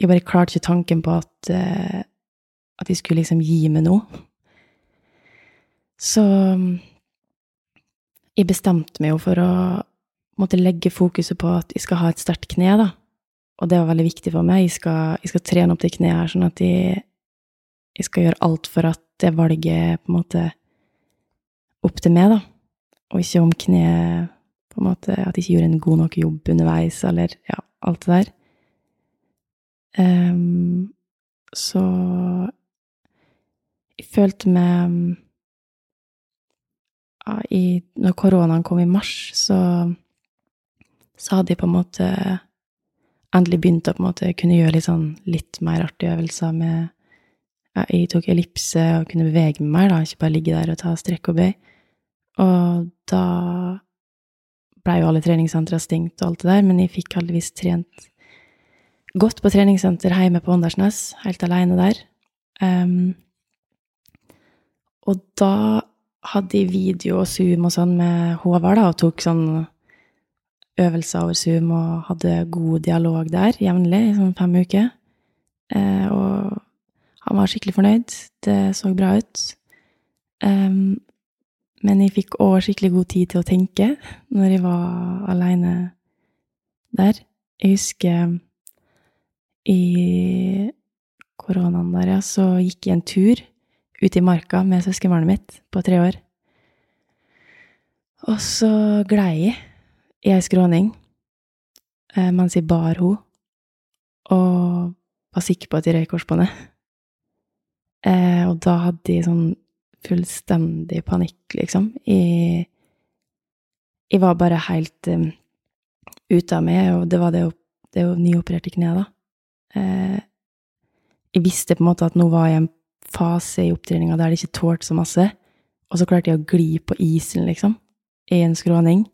Jeg bare klarte ikke tanken på at, eh, at jeg skulle liksom gi meg noe. Så jeg bestemte meg jo for å måtte legge fokuset på at jeg skal ha et sterkt kne, da. Og det var veldig viktig for meg. Jeg skal, jeg skal trene opp det kneet her, sånn at jeg, jeg skal gjøre alt for at det valget på en måte opp til meg, da. Og ikke om kneet på en måte At jeg ikke gjorde en god nok jobb underveis, eller ja, alt det der. Um, så jeg følte meg i, Når koronaen kom i mars, så, så hadde jeg på en måte endelig begynt å på en måte kunne gjøre litt sånn litt mer artige øvelser med ja, Jeg tok ellipse og kunne bevege meg mer, da, ikke bare ligge der og ta strekk og bøy. Og da blei jo alle treningssentre stengt og alt det der, men jeg fikk heldigvis trent godt på treningssenter hjemme på Åndalsnes, helt aleine der. Um, og da hadde video og Zoom og sånn med Håvard, da, og tok sånn øvelser over Zoom og hadde god dialog der jevnlig i sånn fem uker. Eh, og han var skikkelig fornøyd. Det så bra ut. Um, men jeg fikk òg skikkelig god tid til å tenke når jeg var aleine der. Jeg husker i koronaen der, ja, så gikk jeg en tur ute i marka med søskenbarnet mitt på tre år. Og så glei jeg i ei skråning eh, mens jeg bar henne, og var sikker på at jeg røyk korsbåndet. Eh, og da hadde jeg sånn fullstendig panikk, liksom. Jeg, jeg var bare helt um, ute av meg, og det var det, det nyopererte kneet, da. Jeg visste på en måte at nå var jeg en fase i opptreninga der det ikke tålte så masse, og så klarte jeg å gli på isen, liksom, i en skråning.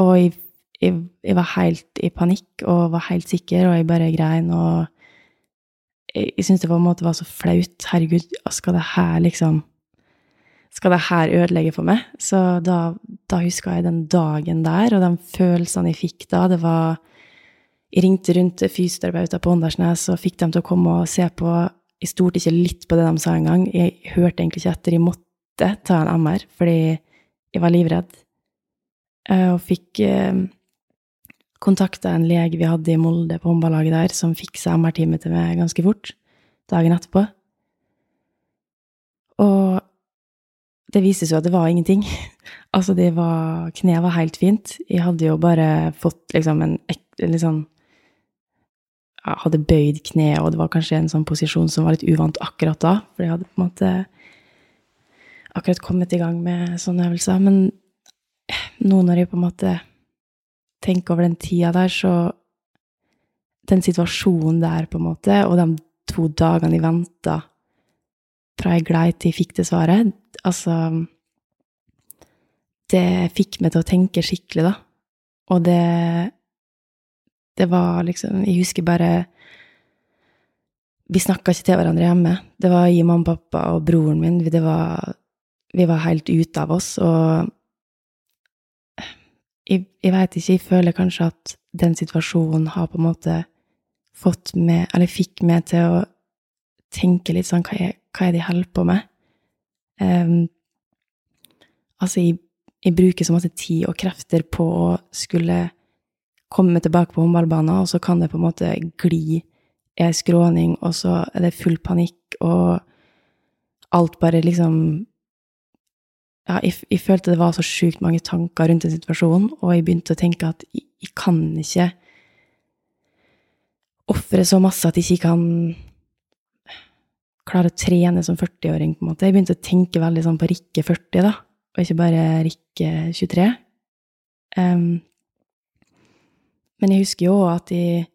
Og jeg, jeg, jeg, var helt i panikk og var helt sikker, og jeg bare grein, og jeg, jeg syntes det en måte var så flaut. Herregud, skal det her liksom Skal det her ødelegge for meg? Så da, da huska jeg den dagen der, og de følelsene jeg fikk da. Det var Jeg ringte rundt fysioterapeuter på Åndalsnes og fikk dem til å komme og se på. Jeg stolte ikke litt på det de sa engang. Jeg hørte egentlig ikke etter. Jeg måtte ta en MR fordi jeg var livredd. Eh, og fikk eh, kontakta en lege vi hadde i Molde, på håndballaget der, som fiksa MR-time til meg ganske fort dagen etterpå. Og det viste seg at det var ingenting. (laughs) altså, det var Kneet var helt fint. Jeg hadde jo bare fått liksom en litt sånn hadde bøyd kneet, og det var kanskje en sånn posisjon som var litt uvant akkurat da, for jeg hadde på en måte akkurat kommet i gang med sånne øvelser. Men nå når jeg på en måte tenker over den tida der, så Den situasjonen der, på en måte, og de to dagene jeg venta fra jeg glei til jeg fikk det svaret, altså Det fikk meg til å tenke skikkelig, da. Og det Det var liksom Jeg husker bare Vi snakka ikke til hverandre hjemme. Det var jeg, mamma, pappa og broren min. Det var, vi var helt ute av oss, og jeg, jeg veit ikke, jeg føler kanskje at den situasjonen har på en måte fått meg, eller fikk meg til å tenke litt sånn hva er, hva er det jeg holder på med? Um, altså, jeg, jeg, bruker så masse tid og krefter på å skulle komme tilbake på håndballbanen, og så kan det på en måte gli i ei skråning, og så er det full panikk, og alt bare liksom ja, jeg, jeg, følte det var så sjukt mange tanker rundt den situasjonen, og jeg begynte å tenke at jeg, jeg kan ikke ofre så masse at jeg ikke kan klare å trene som 40-åring, på en måte. Jeg begynte å tenke veldig sånn på Rikke 40, da, og ikke bare Rikke 23. Um, men jeg husker jo at jeg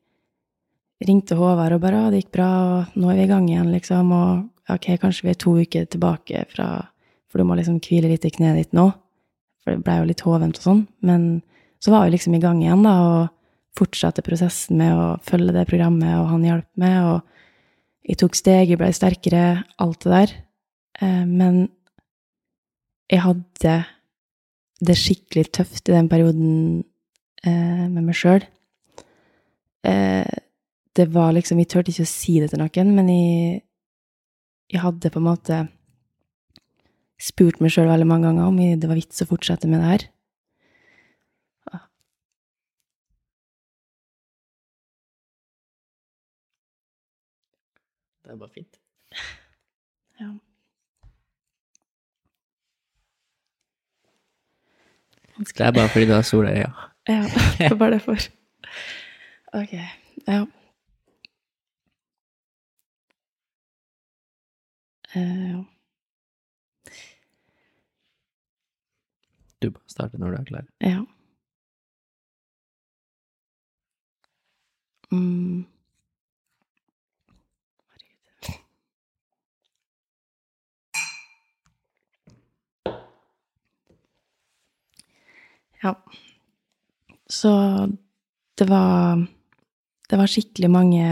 ringte Håvard og bare 'Å, det gikk bra, og nå er vi i gang igjen', liksom, og ok, kanskje vi er to uker tilbake fra for du må liksom hvile litt i kneet ditt nå. For det blei jo litt hovent og sånn. Men så var vi liksom i gang igjen, da, og fortsatte prosessen med å følge det programmet, og han hjalp meg, og jeg tok steg, jeg blei sterkere, alt det der. Eh, men jeg hadde det skikkelig tøft i den perioden eh, med meg sjøl. Eh, det var liksom Jeg turte ikke å si det til noen, men jeg, jeg hadde på en måte spurt meg sjøl veldig mange ganger om det var vits å fortsette med det her. Det er bare fint. (laughs) Ja. Det er bare fordi du har sola i øya. Ja, (laughs) det var derfor. Ok. Ja. Ja. Du bare starter når du er klar. Ja. Mm. Ja. Så det var Det var skikkelig mange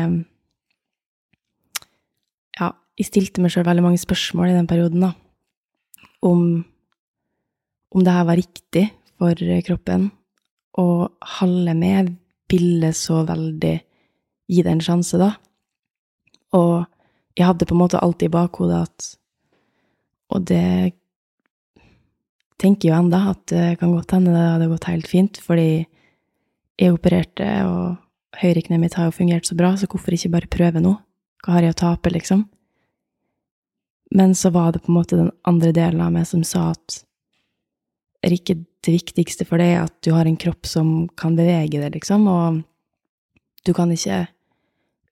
Ja, jeg stilte meg sjøl veldig mange spørsmål i den perioden, da. Om om det her var riktig for kroppen, og halve med ville så veldig gi det en sjanse, da. Og jeg hadde på en måte alltid i bakhodet at Og det tenker jo enda at det kan godt hende det hadde gått helt fint, fordi jeg opererte, og høyrekneet mitt har jo fungert så bra, så hvorfor ikke bare prøve nå? Hva har jeg å tape, liksom? Men så var det på en måte den andre delen av meg som sa at Rikke, det viktigste for deg er at du har en kropp som kan bevege deg, liksom, og du kan ikke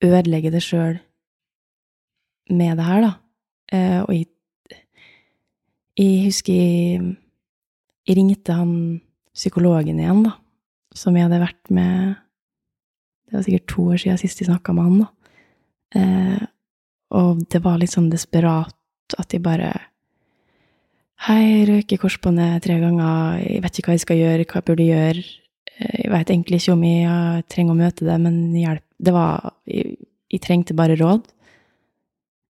ødelegge det sjøl med det her, da. Eh, og jeg, jeg husker jeg, jeg ringte han psykologen igjen, da, som jeg hadde vært med Det var sikkert to år siden sist jeg snakka med han, da. Eh, og det var litt sånn desperat at jeg bare Hei, røyker korsbåndet tre ganger, jeg vet ikke hva jeg skal gjøre, hva jeg burde gjøre. Eh, jeg vet egentlig ikke om jeg trenger å møte det, men hjelp. Det var Jeg, jeg trengte bare råd.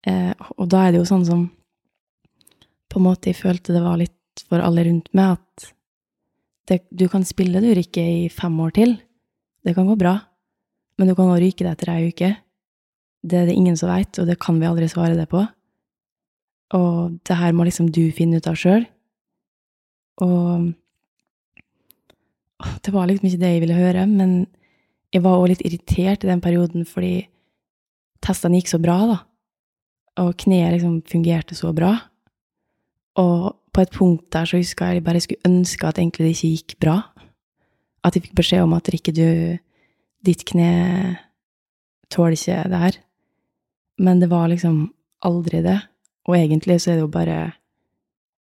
Eh, og da er det jo sånn som På en måte jeg følte det var litt for alle rundt meg, at det, du kan spille du rykke i fem år til. Det kan gå bra. Men du kan også ryke det etter ei uke. Det er det ingen som veit, og det kan vi aldri svare det på. Og det her må liksom du finne ut av sjøl. Og det var liksom ikke det jeg ville høre, men jeg var også litt irritert i den perioden fordi testene gikk så bra, da. Og kneet liksom fungerte så bra. Og på et punkt der så huska jeg bare skulle ønske at egentlig det ikke gikk bra. At jeg fikk beskjed om at Rikke, du Ditt kne tåler ikke det her. Men det var liksom aldri det. Og egentlig så er det jo bare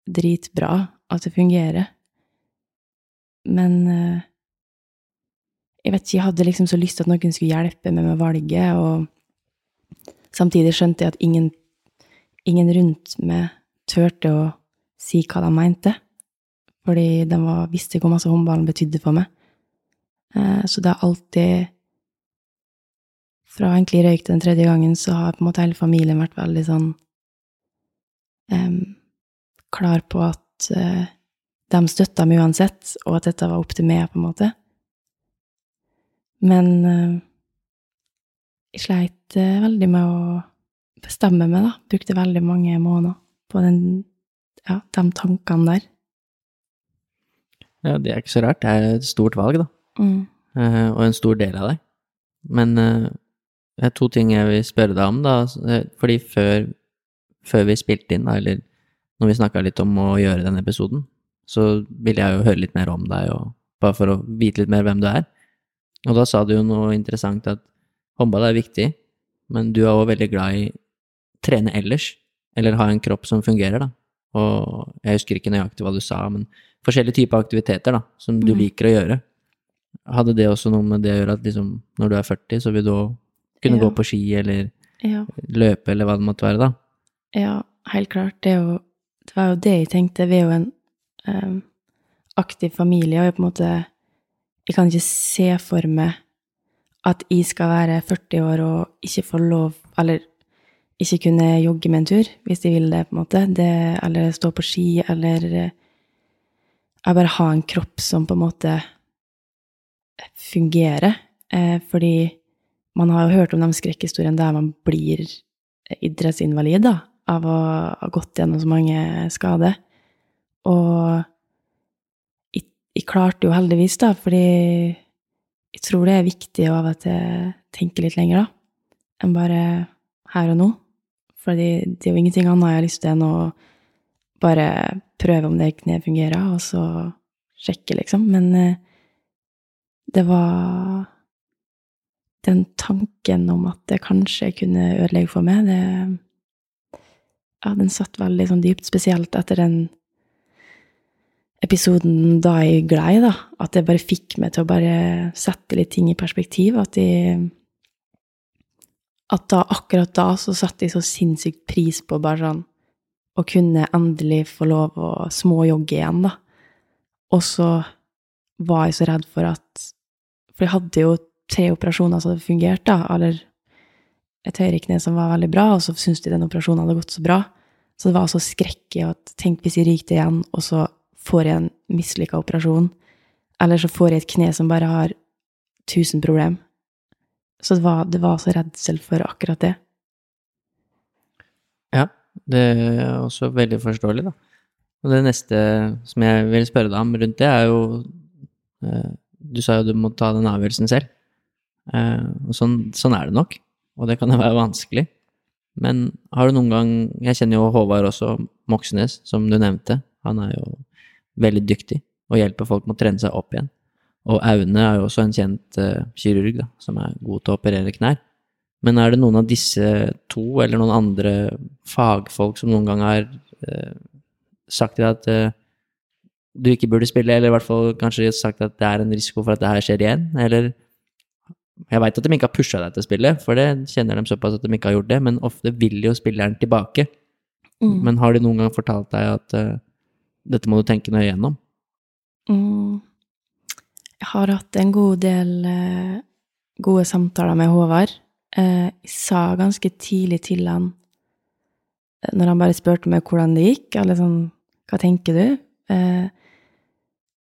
dritbra at det fungerer. Men uh, jeg vet ikke, jeg hadde liksom så lyst til at noen skulle hjelpe meg med valget, og samtidig skjønte jeg at ingen, ingen rundt meg turte å si hva de mente, fordi de var, visste hvor masse håndballen betydde for meg. Uh, så det har alltid Fra egentlig røyk den tredje gangen, så har på en måte hele familien vært veldig sånn um, klar på at uh, de støtta meg uansett, og at dette var opp til meg, på en måte. Men uh, jeg sleit uh, veldig med å bestemme meg, da. Brukte veldig mange måneder på den, ja, de tankene der. Ja, det er ikke så rart. Det er et stort valg, da. Mm. Uh, og en stor del av deg. Men det er to ting jeg vil spørre deg om, da. Fordi før før vi spilte inn, da, eller når vi snakka litt om å gjøre denne episoden, så ville jeg jo høre litt mer om deg, og, bare for å vite litt mer hvem du er. Og da sa du jo noe interessant, at håndball er viktig, men du er òg veldig glad i trene ellers, eller ha en kropp som fungerer, da. Og jeg husker ikke nøyaktig hva du sa, men forskjellige typer aktiviteter da, som du Mm. liker å gjøre. Hadde det også noe med det å gjøre at liksom, når du er 40, så vil du kunne Ja. gå på ski eller Ja. løpe eller hva det måtte være, da? Ja, helt klart. Det, jo, det var jo det jeg tenkte. Vi er jo en um, aktiv familie, og jeg på en måte Jeg kan ikke se for meg at jeg skal være 40 år og ikke få lov Eller ikke kunne jogge med en tur, hvis de vil det, på en måte. Det, eller stå på ski, eller eh, Jeg bare ha en kropp som på en måte fungerer. Eh, fordi man har jo hørt om de skrekkhistoriene der man blir idrettsinvalid da, av å ha gått gjennom så mange skader. Og jeg, jeg klarte jo heldigvis, da, fordi jeg tror det er viktig å av og til tenke litt lenger, da, enn bare her og nå. Fordi det er jo ingenting annet jeg har lyst til enn å bare prøve om det kneet fungerer, og så sjekke, liksom. Men eh, det var den tanken om at det kanskje kunne ødelegge for meg, det Ja, den satt veldig sånn dypt, spesielt etter den episoden da jeg glei, da. At det bare fikk meg til å bare sette litt ting i perspektiv. At jeg At da, akkurat da, så satte jeg så sinnssykt pris på bare sånn å kunne endelig få lov å småjogge igjen, da. Og så var jeg så redd for at For jeg hadde jo tre operasjoner som hadde fungert, da, eller et høyrekne som var veldig bra, og så syntes de den operasjonen hadde gått så bra. Så det var så skrekk i at tenk hvis jeg ryker igjen, og så får jeg en mislykka operasjon, eller så får jeg et kne som bare har tusen problem. Så det var, det var så redsel for akkurat det. Ja, det er også veldig forståelig, da. Og det neste som jeg vil spørre deg om rundt det, er jo eh, Du sa jo du må ta den avgjørelsen selv. Eh, og sånn, sånn er det nok, og det kan jo være vanskelig. Men har du noen gang Jeg kjenner jo Håvard også, Moxnes, som du nevnte. Han er jo veldig dyktig og hjelper folk med å trene seg opp igjen. Og Aune er jo også en kjent uh, kirurg da, som er god til å operere knær. Men er det noen av disse to, eller noen andre fagfolk som noen gang har uh, sagt til deg at uh, du ikke burde spille, eller i hvert fall kanskje sagt at det er en risiko for at det her skjer igjen, eller Jeg veit at de ikke har pusha deg til å spille, for det kjenner de såpass at de ikke har gjort det, men ofte vil jo spilleren tilbake. Mm. Men har de noen gang fortalt deg at dette må du tenke nøye gjennom? Mm. Jeg har hatt en god del eh, gode samtaler med Håvard. Eh, jeg sa ganske tidlig til han, eh, når han bare spurte meg hvordan det gikk, eller sånn Hva tenker du?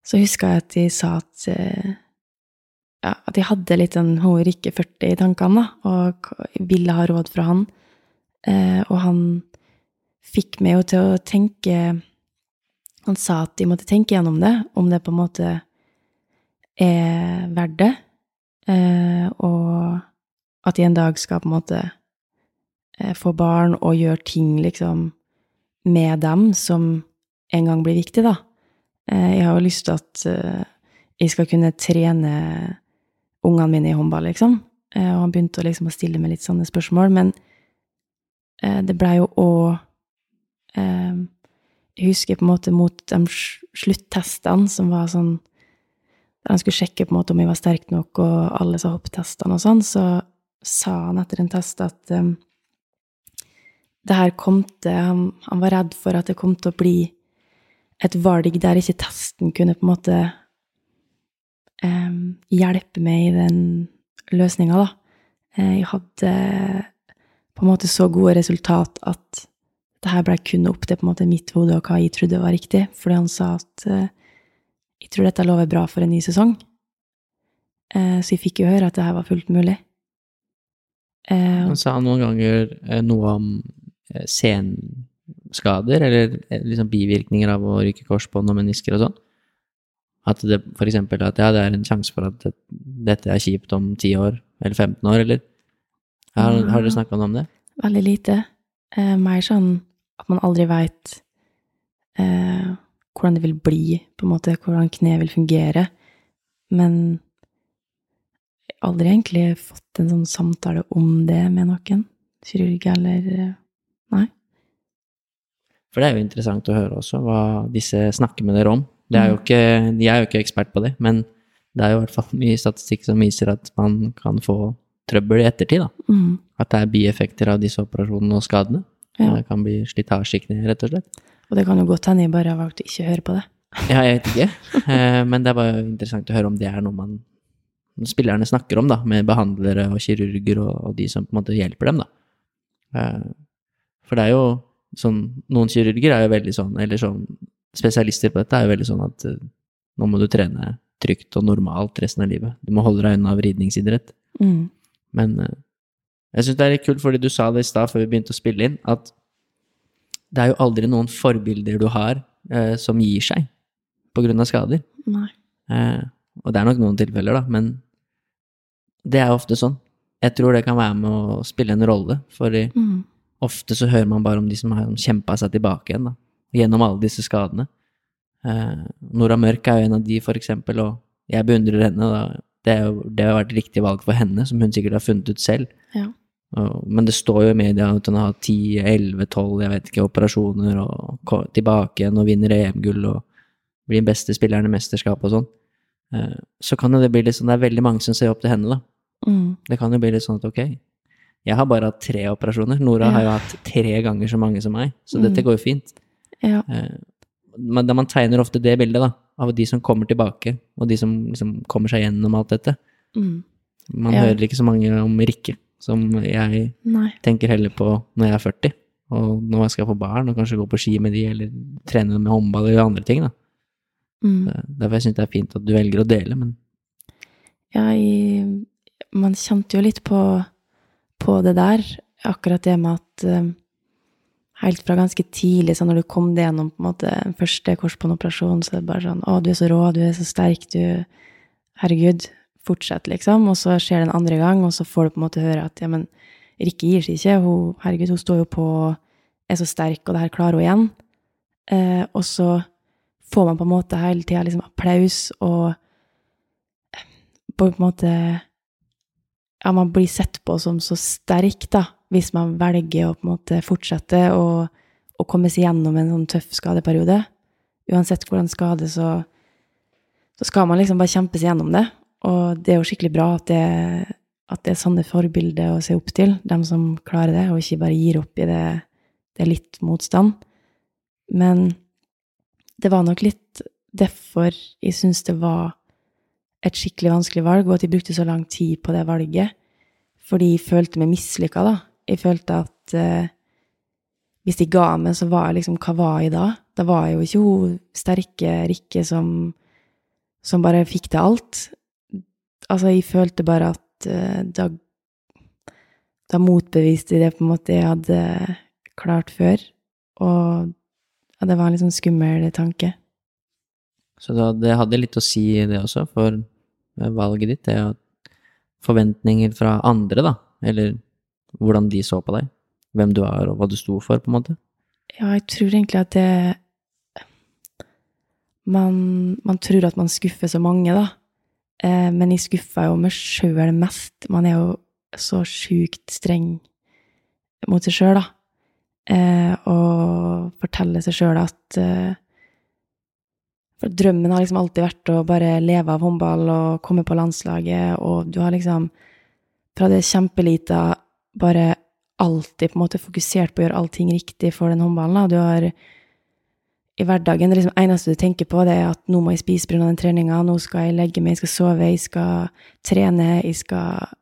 Så huska jeg at de sa at ja, at jeg hadde litt den Hun Rikke 40 i tankene, da, og ville ha råd fra han. Og han fikk meg jo til å tenke Han sa at de måtte tenke gjennom det, om det på en måte er verdt det, eh, og at jeg en dag skal på en måte eh, få barn og gjøre ting liksom med dem som en gang blir viktig, da. Eh, jeg har jo lyst til at jeg skal kunne trene ungene mine i håndball, liksom. Og han begynte liksom å stille meg litt sånne spørsmål, men det blei jo òg Jeg husker på en måte mot de sluttestene som var sånn han skulle sjekke på en måte om jeg var sterk nok, og alle sa hopptestene og sånn, så sa han etter en test at um, det her kom til han, han var redd for at det kom til å bli et valg der ikke testen kunne på en måte um, hjelpe meg i den løsninga, da. Eh, Jeg hadde på en måte så gode resultat at det her ble kun opp til på en måte mitt hode og hva jeg trodde var riktig, fordi han sa at eh, jeg tror dette lover bra for en ny sesong. Eh, så jeg fikk jo høre at det her var fullt mulig. Eh, Han sa noen ganger eh, noe om senskader, eller liksom bivirkninger av å ryke korsbånd og menisker og sånn. At det for eksempel at ja, det er en sjanse for at det, dette er kjipt om 10 år, eller 15 år, eller? Har, har dere snakka om det? veldig lite. Eh, mer sånn at man aldri veit eh, hvordan det vil bli, på en måte, hvordan kneet vil fungere. Men jeg har aldri egentlig fått en sånn samtale om det med noen. Kirurg eller eh, Nei. For det er jo interessant å høre også hva disse snakker med dere om. Det er jo ikke, de er jo ikke ekspert på det, men det er jo i hvert fall mye statistikk som viser at man kan få trøbbel i ettertid. da. Mm. At det er bieffekter av disse operasjonene og skadene. Ja. Det kan bli slitasje i kneet, rett og slett. Og det kan jo godt hende jeg bare har valgt å ikke høre på det. Ja, jeg vet ikke, Eh, men det var jo interessant å høre om det er noe man spillerne snakker om, da, med behandlere og kirurger og, og de som på en måte hjelper dem, da. Eh, For det er jo sånn Noen kirurger er jo veldig sånn, eller sånn spesialister på dette er jo veldig sånn at eh, nå må du trene trygt og normalt resten av livet. Du må holde deg unna vridningsidrett. Mm. Men jeg syns det er litt kult, fordi du sa det i stad før vi begynte å spille inn, at det er jo aldri noen forbilder du har eh, som gir seg av skader. Nei. Eh, og det er nok noen tilfeller, da, men det er ofte sånn. Jeg tror det kan være med å spille en rolle, for i- Mm. ofte så hører man bare om de som har kjempa seg tilbake igjen, da, gjennom alle disse skadene. Eh, Nora Mørk er jo en av de, for eksempel, og jeg beundrer henne. Da. Det, det har vært riktig valg for henne, som hun sikkert har funnet ut selv. Ja. Men det står jo i media at hun har 10, 11, 12, jeg vet ikke, operasjoner, og tilbake igjen og vinner EM-gull og blir den beste spilleren i mesterskap og sånn. Eh, Så kan jo det bli litt sånn, det er veldig mange som ser opp til henne, da. Mm. Det kan jo bli litt sånn at ok, jeg har bare hatt tre operasjoner. Nora Ja. har jo hatt tre ganger så mange som meg, så Mm. dette går jo fint. Ja. Eh, Men man tegner ofte det bildet, da, av de som kommer tilbake, og de som liksom kommer seg gjennom alt dette. Mm. Man Ja. hører ikke så mange om Rikke, som jeg Nei. tenker heller på når jeg er 40, og når jeg skal få barn, og kanskje gå på ski med de, eller trene med håndball eller andre ting, da. Mm. Derfor syns jeg det er fint at du velger å dele, men Ja, i, man kjente jo litt på, på det der, akkurat det med at eh, helt fra ganske tidlig, så når du kom det gjennom på en måte første korsbåndoperasjon, så er det bare sånn Å, du er så rå, du er så sterk, du Herregud, fortsett, liksom. Og så skjer det en andre gang, og så får du på en måte høre at ja, men Rikke gir seg ikke. Hun, herregud, hun står jo på er så sterk, og det her klarer hun igjen. Eh, og så får man på en måte hele tida liksom applaus og på en måte Ja, man blir sett på som så sterk, da, hvis man velger å på en måte fortsette å komme seg gjennom en sånn tøff skadeperiode. Uansett hvordan skade, så, så skal man liksom bare kjempe seg gjennom det. Og det er jo skikkelig bra at det, at det er sånne forbilder å se opp til, dem som klarer det, og ikke bare gir opp i det, det er litt motstand. Men det var nok litt derfor jeg syns det var et skikkelig vanskelig valg, og at jeg brukte så lang tid på det valget. Fordi jeg følte meg mislykka, da. Jeg følte at eh, hvis de ga meg, så var jeg liksom Hva var jeg da? Da var jeg jo ikke hun sterke Rikke som, som bare fikk til alt. Altså, jeg følte bare at uh, da Da motbeviste jeg det på en måte jeg hadde klart før. Og ja, det var en litt sånn skummel tanke. Så da, det hadde litt å si, det også, for valget ditt. Det at forventninger fra andre, da, eller hvordan de så på deg. Hvem du er, og hva du sto for, på en måte. Ja, jeg tror egentlig at det man, man tror at man skuffer så mange, da. Eh, men jeg skuffa jo meg sjøl mest. Man er jo så sjukt streng mot seg sjøl, da. Eh, og forteller seg sjøl at eh, For drømmen har liksom alltid vært å bare leve av håndball og komme på landslaget, og du har liksom fra det kjempelita bare alltid på en måte fokusert på å gjøre allting riktig for den håndballen. Da. Du har i hverdagen det liksom eneste du tenker på, det er at nå må jeg spise pga. den treninga, nå skal jeg legge meg, jeg skal sove, jeg skal trene, jeg skal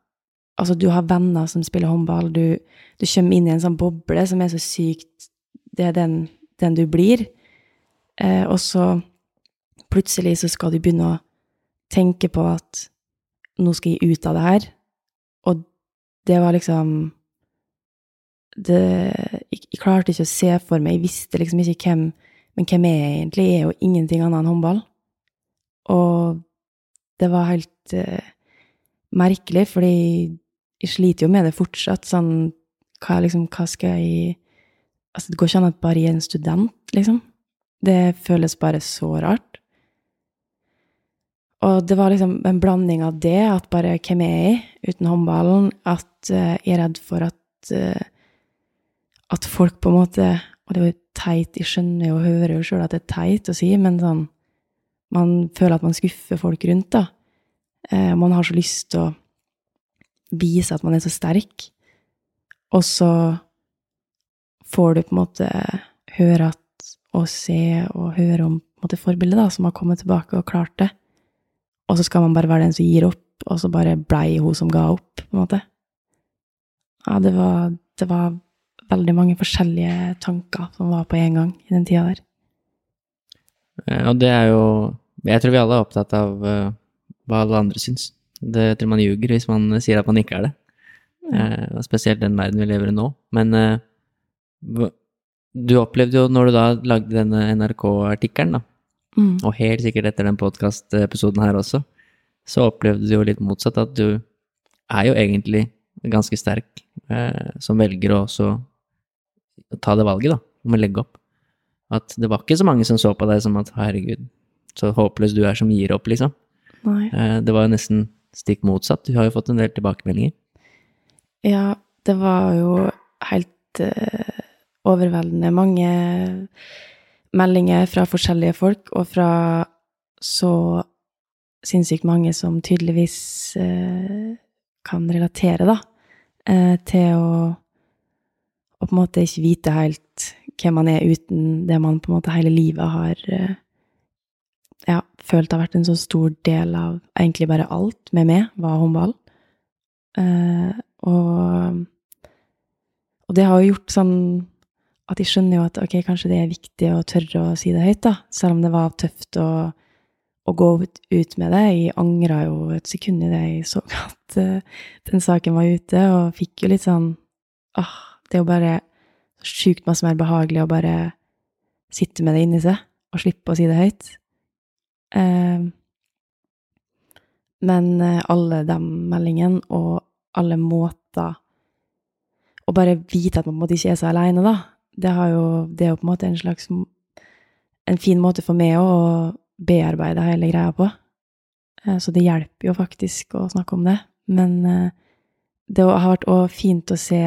Altså, du har venner som spiller håndball, du, du kommer inn i en sånn boble som er så sykt Det er den, den du blir. Eh, og så plutselig så skal du begynne å tenke på at nå skal jeg ut av det her. Og det var liksom det, jeg, jeg klarte ikke å se for meg, jeg visste liksom ikke hvem Men hvem er jeg egentlig? Jeg er jo ingenting annet enn håndball. Og det var helt uh, merkelig, fordi jeg sliter jo med det fortsatt. Sånn hva, liksom, hva skal jeg Altså, det går ikke an at bare jeg er en student, liksom. Det føles bare så rart. Og det var liksom en blanding av det, at bare hvem er jeg uten håndballen? At uh, jeg er redd for at uh, at folk på en måte Det er jo teit, jeg skjønner jo og hører jo sjøl at det er teit å si, men sånn Man føler at man skuffer folk rundt, da. Eh, man har så lyst til å vise at man er så sterk, og så får du på en måte høre at og se og høre om måte, forbildet da, som har kommet tilbake og klart det. Og så skal man bare være den som gir opp, og så bare blei hun som ga opp, på en måte. Ja, det var, det var veldig mange forskjellige tanker som var på en gang i den tida der. Eh, Og det er jo Jeg tror vi alle er opptatt av eh, hva alle andre syns. Det tror man ljuger hvis man sier at man ikke er det. Eh, og spesielt den verden vi lever i nå. Men du opplevde jo, når du da lagde denne NRK-artikkelen, da, Mm. og helt sikkert etter den podkastepisoden her også, så opplevde du jo litt motsatt, at du er jo egentlig ganske sterk, eh, som velger å også ta det valget, da, om å legge opp. At det var ikke så mange som så på deg som at herregud, så håpløs du er som gir opp, liksom. Nei. Eh, det var jo nesten stikk motsatt. Du har jo fått en del tilbakemeldinger. Ja, det var jo helt uh, overveldende mange meldinger fra forskjellige folk, og fra så sinnssykt mange som tydeligvis uh, kan relatere, da, uh, til å, å på en måte ikke vite helt hvem man er uten det man på en måte hele livet har eh, ja, følt har vært en så stor del av egentlig bare alt med meg, var håndball. Uh, og, og det har jo gjort sånn at jeg skjønner jo at ok, kanskje det er viktig å tørre å si det høyt, da. Selv om det var tøft å, å gå ut med det. Jeg angra jo et sekund i det jeg så at uh, den saken var ute, og fikk jo litt sånn ah, Det er jo bare sjukt masse mer behagelig å bare sitte med det inni seg og slippe å si det høyt. Eh, men eh, alle de meldingene og alle måter Å bare vite at man på en måte ikke er så aleine, da, det, jo, det er jo på en måte en slags En fin måte for meg å bearbeide hele greia på. Eh, så det hjelper jo faktisk å snakke om det. Men det har vært òg fint å se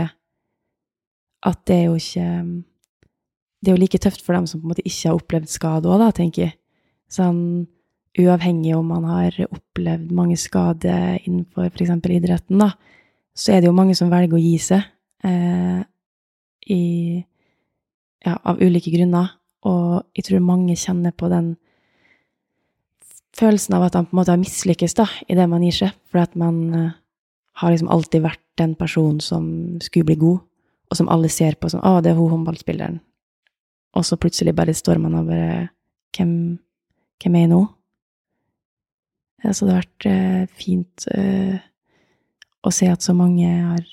at det er jo ikke Det er jo like tøft for dem som på en måte ikke har opplevd skade òg, tenker jeg. Sånn uavhengig om man har opplevd mange skader innenfor f.eks. idretten, da, så er det jo mange som velger å gi seg eh, i, ja, av ulike grunner. Og jeg tror mange kjenner på den følelsen av at man på en måte har mislykkes da, i det man gir seg, fordi at man eh, har liksom alltid vært den personen som skulle bli god, og som alle ser på som 'Å, det er hun håndballspilleren', og så plutselig bare står man og bare Hvem, hvem er jeg nå? Ja, så det har vært eh, fint eh, å se at så mange har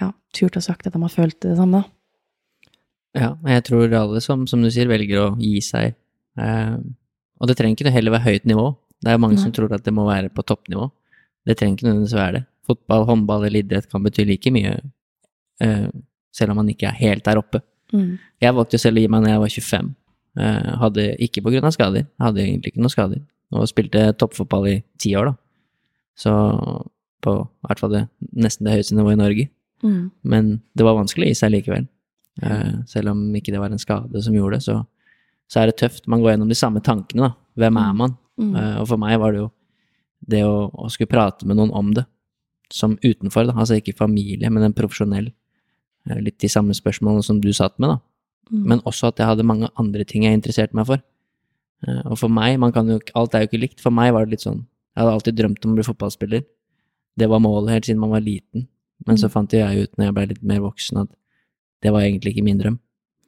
ja, turt å sagt at de har følt det samme. Ja, jeg tror alle som, som du sier, velger å gi seg. Eh, og det trenger ikke heller være høyt nivå. Det er mange Nei. som tror at det må være på toppnivå. Det trenger ikke nødvendigvis være det. Fotball, håndball eller idrett kan bety like mye, selv om man ikke er helt der oppe. Mm. Jeg valgte selv å gi meg når jeg var 25. Eh, hadde ikke av skader. Hadde egentlig ikke noen skader. Og spilte toppfotball i ti år, da. Så på i hvert fall det, nesten det høyeste nivået i Norge. Mm. Men det var vanskelig å gi seg likevel. Eh, selv om ikke det var en skade som gjorde det, så, så er det tøft. Man går gjennom de samme tankene, da. Hvem er man? Mm. Eh, og for meg var det jo det å, å skulle prate med noen om det, som utenfor, da. Altså ikke familie, men en profesjonell. Eh, litt de samme spørsmålene som du satt med, da. Mm. Men også at jeg hadde mange andre ting jeg interesserte meg for. Eh, Og for meg, man kan jo, alt er jo ikke likt. For meg var det litt sånn Jeg hadde alltid drømt om å bli fotballspiller. Det var målet helt siden man var liten. Men så Mm. fant jeg ut når jeg ble litt mer voksen at det var egentlig ikke min drøm.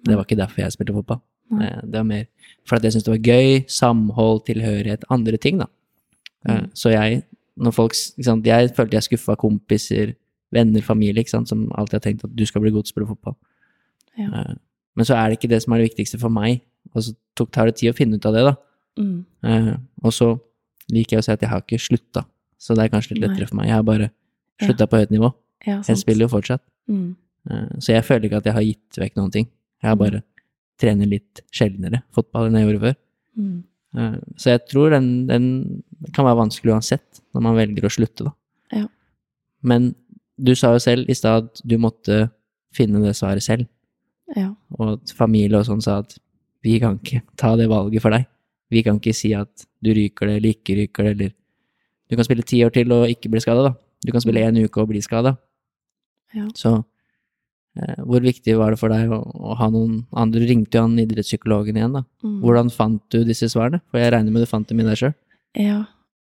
Det var ikke derfor jeg spilte fotball. Eh, Det var mer for at jeg syntes det var gøy, samhold, tilhørighet, andre ting, da. Mm. Så jeg, når folk ikke sant, Jeg følte jeg skuffa kompiser, venner, familie, ikke sant, som alltid har tenkt at du skal bli god til å spille fotball. Ja. Eh, Men så er det ikke det som er det viktigste for meg. Og så tok, tar det tid å finne ut av det, da. Mm. Eh, og så liker jeg å si at jeg har ikke slutta. Så det er kanskje litt Nei. lettere for meg. Jeg har bare Ja. på høyt nivå. Ja, Jeg spiller jo fortsatt. Mm. Eh, så jeg føler ikke at jeg har gitt vekk noen ting. Jeg har Mm. bare trener litt sjeldnere fotball enn jeg gjorde før. Mm. Så jeg tror den, den kan være vanskelig uansett, når man velger å slutte, da. Ja. Men du sa jo selv i stad at du måtte finne det svaret selv. Ja. og at familie og sånn sa at vi kan ikke ta det valget for deg. Vi kan ikke si at du ryker det eller ikke ryker det, eller Du kan spille ti år til og ikke bli skada, da. Du kan spille én uke og bli skada. Ja. Så eh, hvor viktig var det for deg å, å ha noen andre? Du ringte jo han idrettspsykologen igjen, da. Mm. Hvordan fant du disse svarene? For jeg regner med du fant dem i deg sjøl. Ja.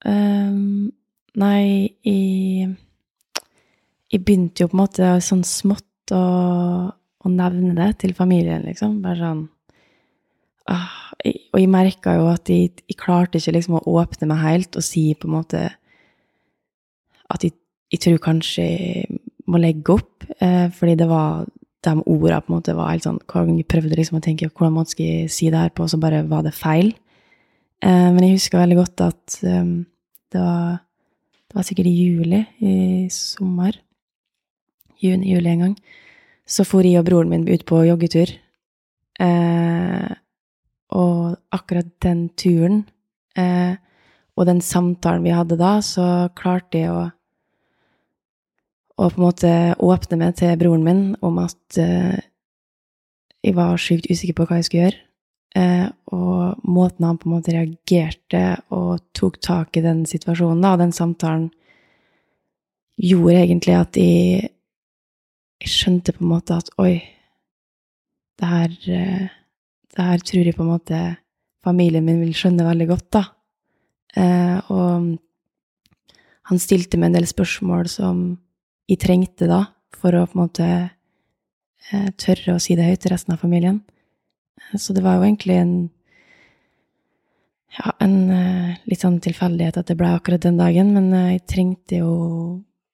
Um, nei, jeg Jeg begynte jo på en måte sånn smått å, å nevne det til familien, liksom. Bare sånn ah, Og jeg merka jo at jeg, jeg klarte ikke liksom å åpne meg helt og si på en måte at jeg, jeg tror kanskje jeg må legge opp, eh, fordi det var de orda på en måte var helt sånn jeg prøvde liksom å tenke hvordan skal jeg si det her på, så bare var det feil. Eh, men jeg husker veldig godt at um, det, var, det var sikkert i juli i sommer. Juni-juli en gang. Så for jeg og broren min ut på joggetur. Eh, og akkurat den turen eh, og den samtalen vi hadde da, så klarte jeg å og på en måte åpne meg til broren min om at eh, jeg var sjukt usikker på hva jeg skulle gjøre. Eh, og måten han på en måte reagerte og tok tak i den situasjonen da, og den samtalen, gjorde egentlig at jeg, jeg skjønte på en måte at oi, det her, eh, det her tror jeg på en måte familien min vil skjønne veldig godt, da. Eh, og han stilte meg en del spørsmål som jeg trengte da, for å på en måte eh, tørre å si det høyt til resten av familien. Eh, Så det var jo egentlig en Ja, en eh, litt sånn tilfeldighet at det ble akkurat den dagen, men jeg trengte jo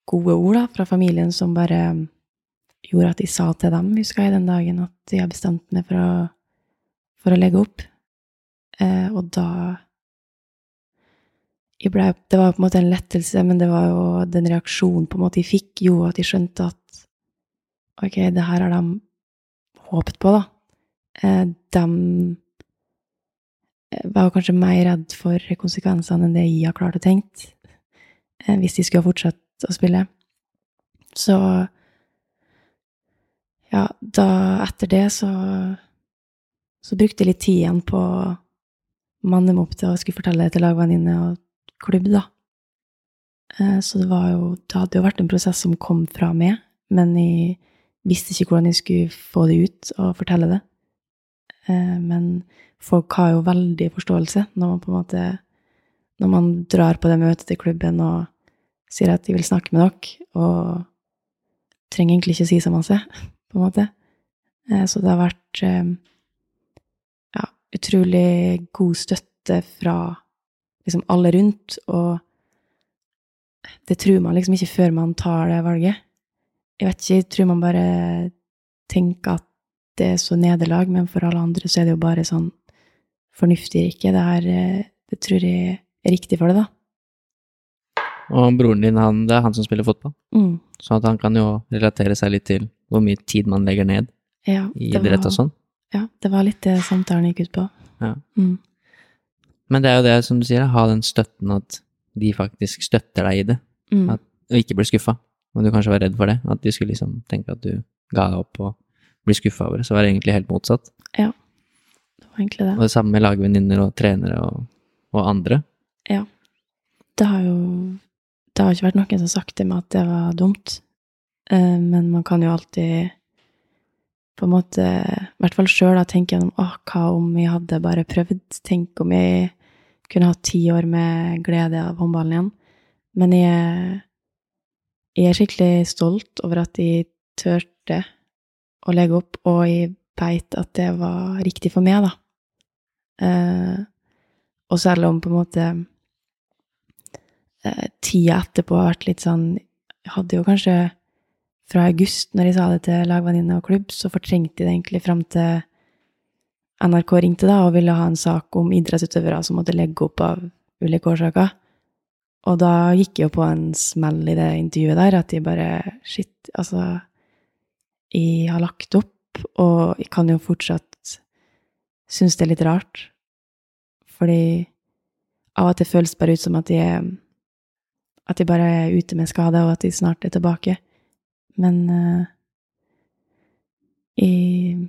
gode ord da, fra familien som bare gjorde at jeg sa til dem, husker jeg, den dagen at jeg har bestemt meg for å, for å legge opp. Eh, og da ble, Det var på en måte en lettelse, men det var jo den reaksjonen på en måte jeg fikk, gjorde at jeg skjønte at ok, det her har de håpet på, da. Eh, de var jo kanskje mer redd for konsekvensene enn det jeg har klart å tenke, eh, hvis de skulle ha fortsatt å spille. Så ja, da etter det så så brukte jeg litt tid igjen på å manne meg opp til å skulle fortelle det til lagvenninne og klubb, da. Eh, Så det var jo Det hadde jo vært en prosess som kom fra meg, men jeg visste ikke hvordan jeg skulle få det ut og fortelle det. Eh, Men folk har jo veldig forståelse når man på en måte Når man drar på det møtet til klubben og sier at de vil snakke med dere, og trenger egentlig ikke å si så masse, på en måte. Eh, Så det har vært eh, ja, utrolig god støtte fra liksom alle rundt, og det tror man liksom ikke før man tar det valget. Jeg vet ikke, jeg tror man bare tenker at det er så nederlag, men for alle andre så er det jo bare sånn fornuftig ikke. Det eh, det tror jeg er riktig for det, da. Og broren din, han, det er han som spiller fotball, Mm. så han kan jo relatere seg litt til hvor mye tid man legger ned Ja, i idrett og sånn. Ja, det var litt det samtalen gikk ut på. Ja. Mm. Men det er jo det, som du sier, ha den støtten at de faktisk støtter deg i det, Mm. At- og ikke blir skuffa. Og du kanskje var redd for det, at de skulle liksom tenke at du ga deg opp og blir skuffa over det. Så var det egentlig helt motsatt. Ja, det var egentlig det. Og det samme med lagvenninner og trenere og, og andre. Ja. Det har jo Det har ikke vært noen som har sagt til meg at det var dumt. Eh, Men man kan jo alltid på en måte, i hvert fall sjøl, tenke gjennom åh, hva om jeg hadde bare prøvd? Tenk om jeg kunne hatt ti år med glede av håndballen igjen. Men jeg, jeg er skikkelig stolt over at jeg turte å legge opp, og jeg veit at det var riktig for meg, da. Eh, og selv om på en måte tida etterpå har vært litt sånn Jeg hadde jo kanskje fra august, når jeg sa det til lagvenninne og klubb, så fortrengte jeg det egentlig fram til NRK ringte da og ville ha en sak om idrettsutøvere som måtte legge opp av ulike årsaker. Og da gikk jeg jo på en smell i det intervjuet der, at jeg bare Shit, altså Jeg har lagt opp, og jeg kan jo fortsatt synes det er litt rart. Fordi av og til føles det bare ut som at de, at de bare er ute med skade, og at de snart er tilbake. Men uh, jeg,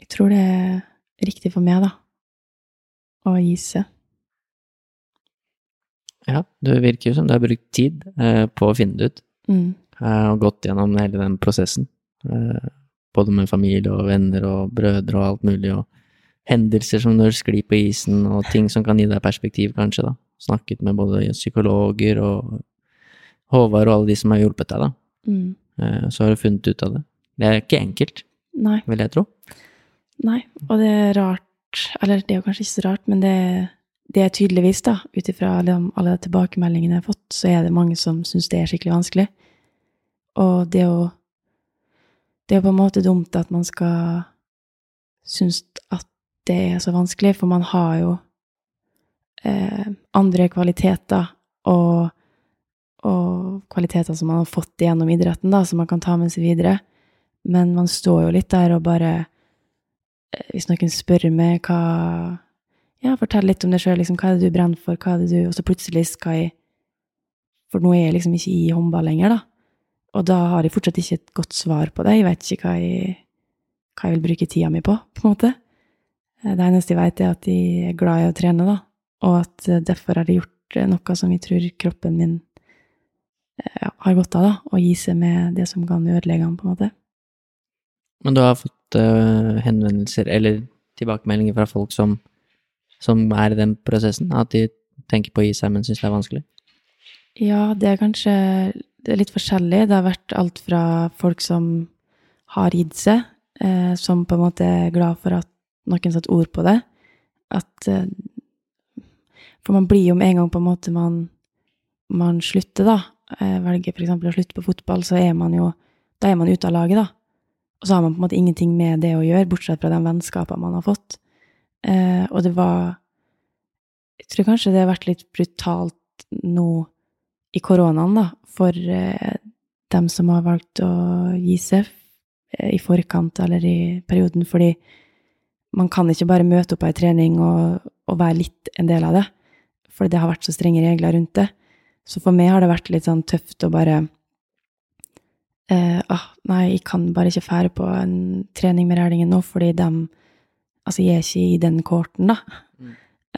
jeg tror det er riktig for meg, da, å gi seg. Ja, det virker jo som du har brukt tid uh, på å finne det ut, Mm. eh, og gått gjennom hele den prosessen. Eh, både med familie og venner og brødre og alt mulig, og hendelser som når du sklir på isen, og ting som kan gi deg perspektiv, kanskje, da. Snakket med både psykologer og Håvard og alle de som har hjulpet deg, da. Mm. Eh, så har du funnet ut av det. Det er ikke enkelt, Nei. vil jeg tro. Nei, og det er rart Eller det er jo kanskje ikke så rart, men det, det er tydeligvis, da, ut ifra liksom alle tilbakemeldingene jeg har fått, så er det mange som syns det er skikkelig vanskelig. Og det er jo Det er på en måte dumt at man skal synes at det er så vanskelig, for man har jo eh, andre kvaliteter og, og kvaliteter som man har fått gjennom idretten, da, som man kan ta med seg videre. Men man står jo litt der og bare eh, Hvis noen spør meg hva Ja, fortell litt om deg sjøl, liksom. Hva er det du brenner for? Hva er det du Og så plutselig skal jeg For nå er jeg liksom ikke i håndball lenger, da. Og da har jeg fortsatt ikke et godt svar på det. Jeg vet ikke hva jeg, hva jeg vil bruke tida mi på, på en måte. Eh, Det eneste jeg vet, er at jeg er glad i å trene, da. Og at eh, derfor har jeg gjort noe som jeg tror kroppen min har godt av, da. Å gi seg med det som kan ødelegge den, på en måte. Men du har fått uh, henvendelser eller tilbakemeldinger fra folk som, som er i den prosessen? At de tenker på å gi seg, men syns det er vanskelig? Ja, det er kanskje det er litt forskjellig. Det har vært alt fra folk som har gitt seg, eh, som på en måte er glad for at noen satte ord på det. At eh, For man blir jo med en gang på en måte man, man slutter, da. Eh, velger f.eks. å slutte på fotball, så er man jo Da er man ute av laget, da. Og så har man på en måte ingenting med det å gjøre, bortsett fra de vennskapene man har fått. Eh, og det var Jeg tror kanskje det har vært litt brutalt nå i koronaen, da, for eh, dem som har valgt å gi seg eh, i forkant eller i perioden, fordi man kan ikke bare møte opp på ei trening og, og, være litt en del av det, for det har vært så strenge regler rundt det. Så for meg har det vært litt sånn tøft å bare eh, ah, Nei, jeg kan bare ikke fære på en trening med Rælingen nå, fordi de Altså, jeg er ikke i den korten, da. Mm.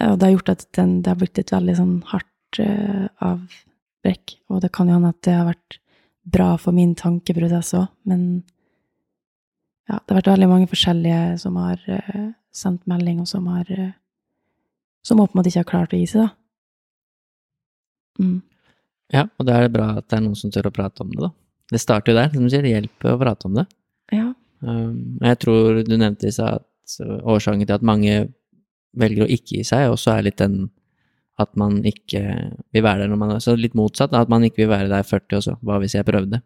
Og det har gjort at den, det har blitt et veldig sånn hardt eh, avbrekk. Og det kan jo hende at det har vært bra for min tankeprosess òg, men ja, det har vært veldig mange forskjellige som har eh, sendt melding, og som har uh, Som åpenbart ikke har klart å gi seg, da. Mm. Ja, og da er det bra at det er noen som tør å prate om det, da. Det starter jo der, som du sier, det hjelper å prate om det. Ja. Um, jeg tror du nevnte i stad at årsaken til at mange velger å ikke gi seg, også er litt den at man ikke vil være der når man er Så litt motsatt, at man ikke vil være der 40 også. Hva hvis jeg prøvde?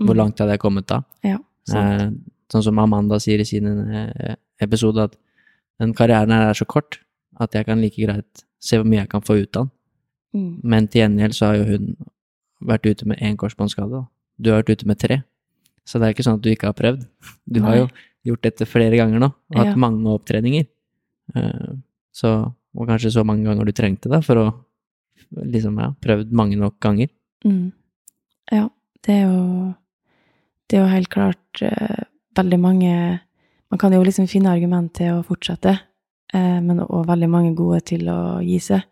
Hvor mm. langt hadde jeg kommet da? Ja, eh, sånn som Amanda sier i sin eh, episode, at den karrieren her er så kort at jeg kan like greit se hvor mye jeg kan få ut av den. Mm. Men til gjengjeld så har jo hun vært ute med én korsbåndskade. Du har vært ute med tre. Så det er ikke sånn at du ikke har prøvd. Du Nei. har jo gjort dette flere ganger nå, og hatt ja. mange opptreninger. Uh, så, og kanskje så mange ganger du trengte det for å liksom, ja, prøvd mange nok ganger. Mm. Ja, det er jo Det er jo helt klart uh, veldig mange Man kan jo liksom finne argument til å fortsette, uh, men og veldig mange gode til å gi seg.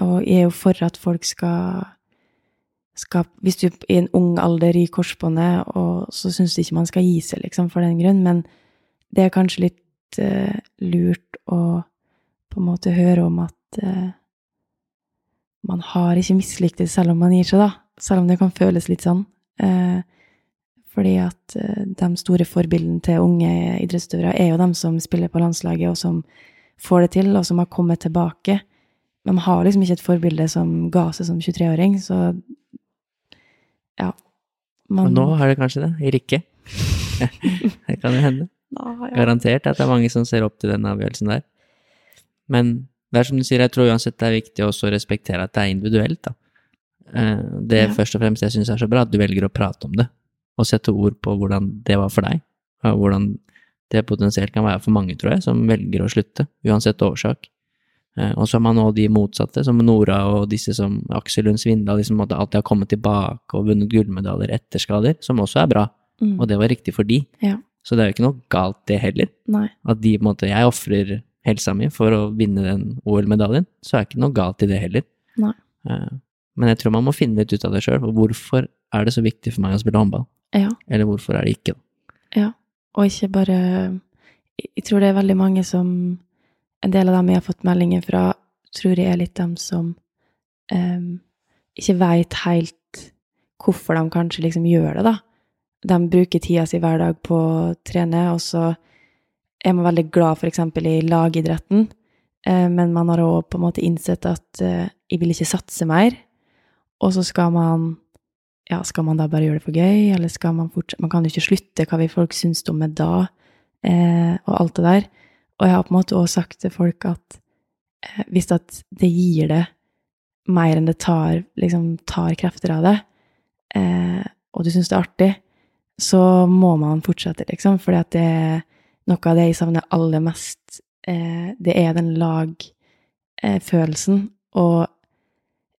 Og jeg er jo for at folk skal, skal Hvis du i en ung alder i korsbåndet, og så syns du ikke man skal gi seg, liksom, for den grunn, men det er kanskje litt uh, lurt å på en måte høre om at uh, man har ikke mislikt det selv om man gir seg, da. Selv om det kan føles litt sånn. Uh, fordi at de store forbildene til unge idrettsutøvere er jo dem som spiller på landslaget, og som får det til, og som har kommet tilbake man har liksom ikke et forbilde som ga seg som 23-åring, så ja. Man... Og nå har det kanskje det, i Rikke. (laughs) det kan jo hende. Ah, ja. Garantert at det er mange som ser opp til den avgjørelsen der. Men det er som du sier, jeg tror uansett det er viktig også å respektere at det er individuelt, da. Eh, det ja. først og fremst jeg syns er så bra, at du velger å prate om det, og sette ord på hvordan det var for deg, og hvordan det potensielt kan være for mange, tror jeg, som velger å slutte, uansett årsak. Eh, og så har man nå de motsatte, som Nora og disse som Aksel Lund Svindal, de at alltid har kommet tilbake og vunnet gullmedaljer etter skader, som også er bra. Mm. Og det var riktig for de. Ja. Så det er jo ikke noe galt, det heller. Nei. At de på en måte Jeg ofrer helsa mi for å vinne den OL-medaljen, så er det ikke noe galt i det heller. Nei. Eh, men jeg tror man må finne litt ut av det sjøl. Hvorfor er det så viktig for meg å spille håndball? Ja. Eller hvorfor er det ikke det? Ja. Og ikke bare Jeg tror det er veldig mange som en del av dem jeg har fått meldinger fra, tror jeg er litt dem som um, ikke veit helt hvorfor de kanskje liksom gjør det, da. De bruker tida si hver dag på å trene, og så er man veldig glad f.eks. i lagidretten, uh, men man har òg på en måte innsett at uh, jeg vil ikke satse mer, og så skal man ja, skal man da bare gjøre det for gøy, eller skal man fortsette Man kan jo ikke slutte, hva vil folk synes om det da, eh, og alt det der. Og jeg har på en måte også sagt til folk at eh, hvis at det gir det mer enn det tar, liksom, tar krefter av det, eh, og du syns det er artig, så må man fortsette, liksom. At det er noe av det jeg savner aller mest. Eh, det er den lagfølelsen. Eh, og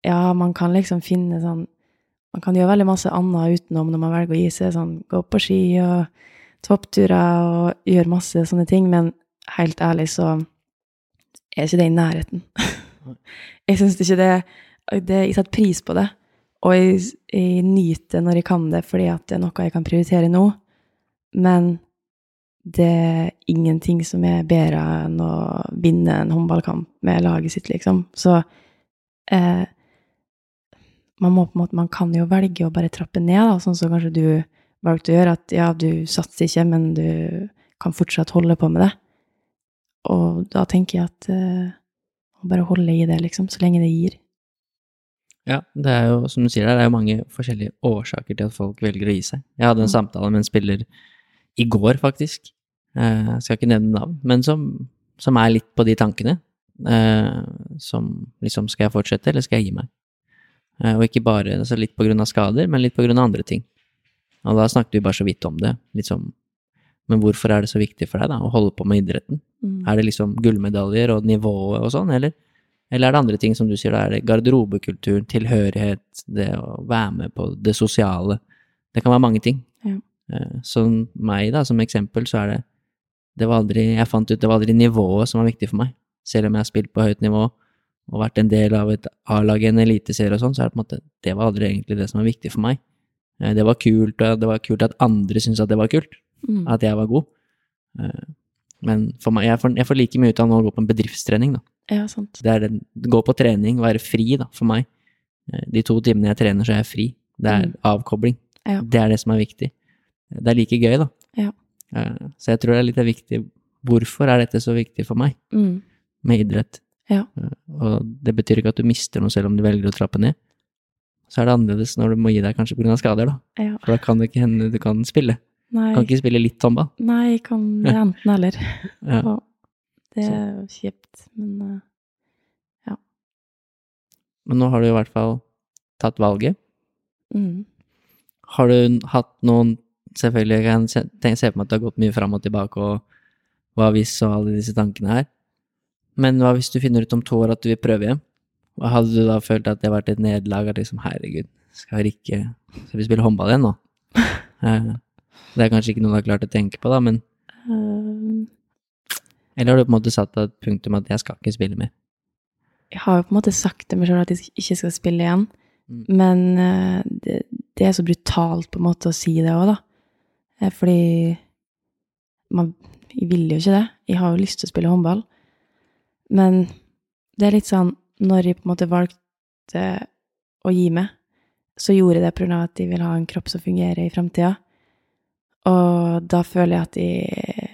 ja, man kan liksom finne sånn Man kan gjøre veldig masse annet utenom når man velger å gi seg, sånn gå på ski og toppturer og gjøre masse sånne ting, men helt ærlig så er ikke det i nærheten. (laughs) jeg syns ikke det, det Jeg setter pris på det, og jeg, jeg nyter når jeg kan det, fordi det er noe jeg kan prioritere nå. Men det er ingenting som er bedre enn å vinne en håndballkamp med laget sitt, liksom. Så eh, man må på en måte Man kan jo velge å bare trappe ned, da, sånn som kanskje du valgte å gjøre, at ja, du satser ikke, men du kan fortsatt holde på med det. Og da tenker jeg at uh, bare holde i det, liksom, så lenge det gir. Ja, det er jo, som du sier, der, det er jo mange forskjellige årsaker til at folk velger å gi seg. Jeg hadde en Mm. samtale med en spiller i går, faktisk. Eh, Jeg skal ikke nevne navn, men som, som er litt på de tankene. Eh, som liksom, skal jeg fortsette, eller skal jeg gi meg? Eh, og ikke bare altså litt på grunn av skader, men litt på grunn av andre ting. Og da snakket vi bare så vidt om det. Liksom, men hvorfor er det så viktig for deg da, å holde på med idretten? Mm. Er det liksom gullmedaljer og nivået og sånn, eller? Eller er det andre ting som du sier, da er det garderobekulturen, tilhørighet, det å være med på det sosiale? Det kan være mange ting. Ja. Eh, Så meg, da, som eksempel, så er det det var aldri, Jeg fant ut det var aldri nivået som var viktig for meg. Selv om jeg har spilt på høyt nivå og vært en del av et A-lag i en eliteserie og sånn, så er det på en måte Det var aldri egentlig det som var viktig for meg. Eh, Det var kult, og det var kult at andre syntes at det var kult Mm. at jeg var god. Eh, Men for meg, jeg får, jeg får like mye ut av nå å gå på en bedriftstrening, da. Ja, sant. Det er det, gå på trening, være fri, da, for meg. Eh, De to timene jeg trener, så er jeg fri. Det er Mm. avkobling. Ja. Det er det som er viktig. Det er like gøy, da. Ja. Eh, Så jeg tror det er litt viktig Hvorfor er dette så viktig for meg Mm. med idrett? Ja. Og det betyr ikke at du mister noe selv om du velger å trappe ned. Så er det annerledes når du må gi deg kanskje pga. skader, da. Ja. For da kan det ikke hende du kan spille. Nei, Kan ikke spille litt håndball. nei, kan (laughs) det enten eller. Ja. Det er jo kjipt, men ja. Men nå har du i hvert fall tatt valget. mm. Har du hatt noen Selvfølgelig jeg kan se, tenke, se på meg at det har gått mye fram og tilbake, og hva hvis og alle disse tankene her. Men hva hvis du finner ut om to år at du vil prøve igjen? Hva hadde du da følt at det har vært et nederlag? At liksom, herregud, skal ikke Skal vi spille håndball igjen nå? (laughs) Det er kanskje ikke noe du har klart å tenke på, da, men Eh, Eller har du på en måte satt et punktum at jeg skal ikke spille mer? Jeg har jo på en måte sagt til meg sjøl at jeg ikke skal spille igjen, Mm. men uh, det, det er så brutalt på en måte å si det òg, da. Eh, Fordi man, jeg vil jo ikke det. Jeg har jo lyst til å spille håndball. Men det er litt sånn Når jeg på en måte valgte å gi meg, så gjorde jeg det pga. at jeg vil ha en kropp som fungerer i fremtida. Og da føler jeg at jeg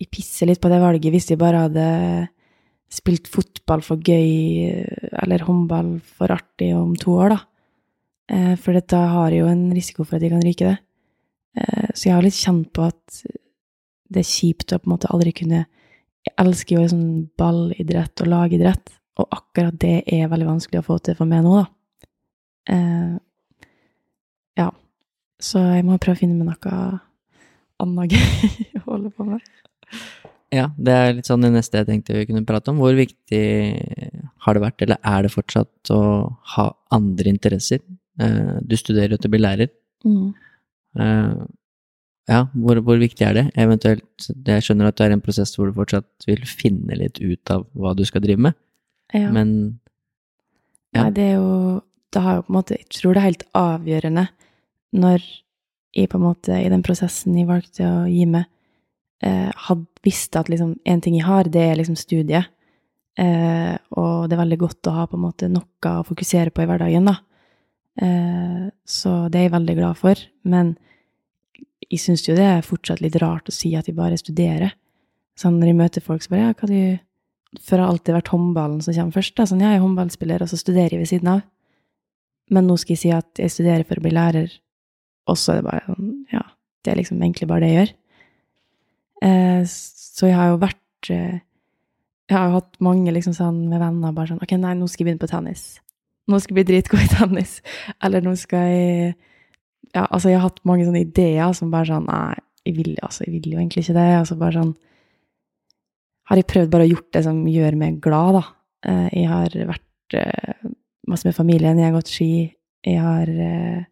de pisser litt på det valget hvis jeg bare hadde spilt fotball for gøy, eller håndball for artig om to år, da. Eh, For da har jeg jo en risiko for at jeg kan ryke det. Eh, Så jeg har litt kjent på at det er kjipt å på en måte aldri kunne Jeg elsker jo liksom ballidrett og lagidrett, og akkurat det er veldig vanskelig å få til for meg nå, da. Så jeg må prøve å finne meg noe annet gøy (laughs) å holde på med. Ja, det er litt sånn det neste jeg tenkte vi kunne prate om. Hvor viktig har det vært, eller er det fortsatt, å ha andre interesser? Eh, Du studerer jo til å bli lærer. Mm. Eh, Ja, hvor, hvor viktig er det? Eventuelt, jeg skjønner at du er en prosess hvor du fortsatt vil finne litt ut av hva du skal drive med, Ja. men ja. Nei, det er jo Det har jo på en måte Jeg tror det er helt avgjørende når jeg på en måte i den prosessen jeg valgte å gi meg, eh, hadde visst at liksom en ting jeg har, det er liksom studiet. Eh, og det er veldig godt å ha på en måte noe å fokusere på i hverdagen, da. Eh, så det er jeg veldig glad for. Men jeg syns jo det er fortsatt litt rart å si at jeg bare studerer. Sånn når jeg møter folk så bare Ja, hva du Før har alltid vært håndballen som kommer først. Da. Sånn, ja, jeg er håndballspiller, og så studerer jeg ved siden av. Men nå skal jeg si at jeg studerer for å bli lærer, og så er det bare sånn Ja, det er liksom egentlig bare det jeg gjør. Eh, så jeg har jo vært eh, Jeg har jo hatt mange liksom sånn med venner bare sånn Ok, nei, nå skal jeg begynne på tennis. Nå skal jeg bli dritgod i tennis. Eller nå skal jeg Ja, altså, jeg har hatt mange sånne ideer som bare sånn Nei, jeg vil, altså, jeg vil jo egentlig ikke det. Altså bare sånn Har jeg prøvd bare å gjort det som gjør meg glad, da. Eh, jeg har vært eh, masse med familien, jeg har gått ski, jeg har eh,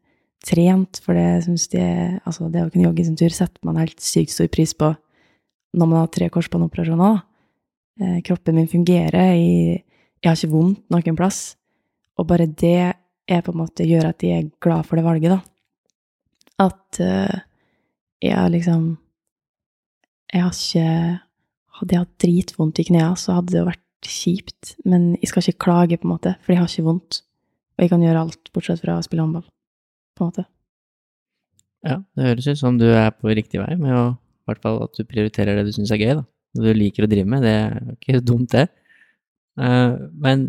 trent, for det syns de Altså, det å kunne jogge sin tur setter man helt sykt stor pris på når man har tre korsbåndoperasjoner, da. Eh, kroppen min fungerer, jeg, jeg har ikke vondt noen plass. Og bare det er på en måte gjør at jeg er glad for det valget, da. At uh, jeg har liksom Jeg har ikke Hadde jeg hatt dritvondt i knærne, så hadde det vært kjipt. Men jeg skal ikke klage, på en måte, for jeg har ikke vondt. Og jeg kan gjøre alt bortsett fra å spille håndball, på en måte. ja, det høres ut som du er på riktig vei med å I hvert fall at du prioriterer det du syns er gøy, da. Det du liker å drive med, det er ikke (laughs) dumt, det. Eh, men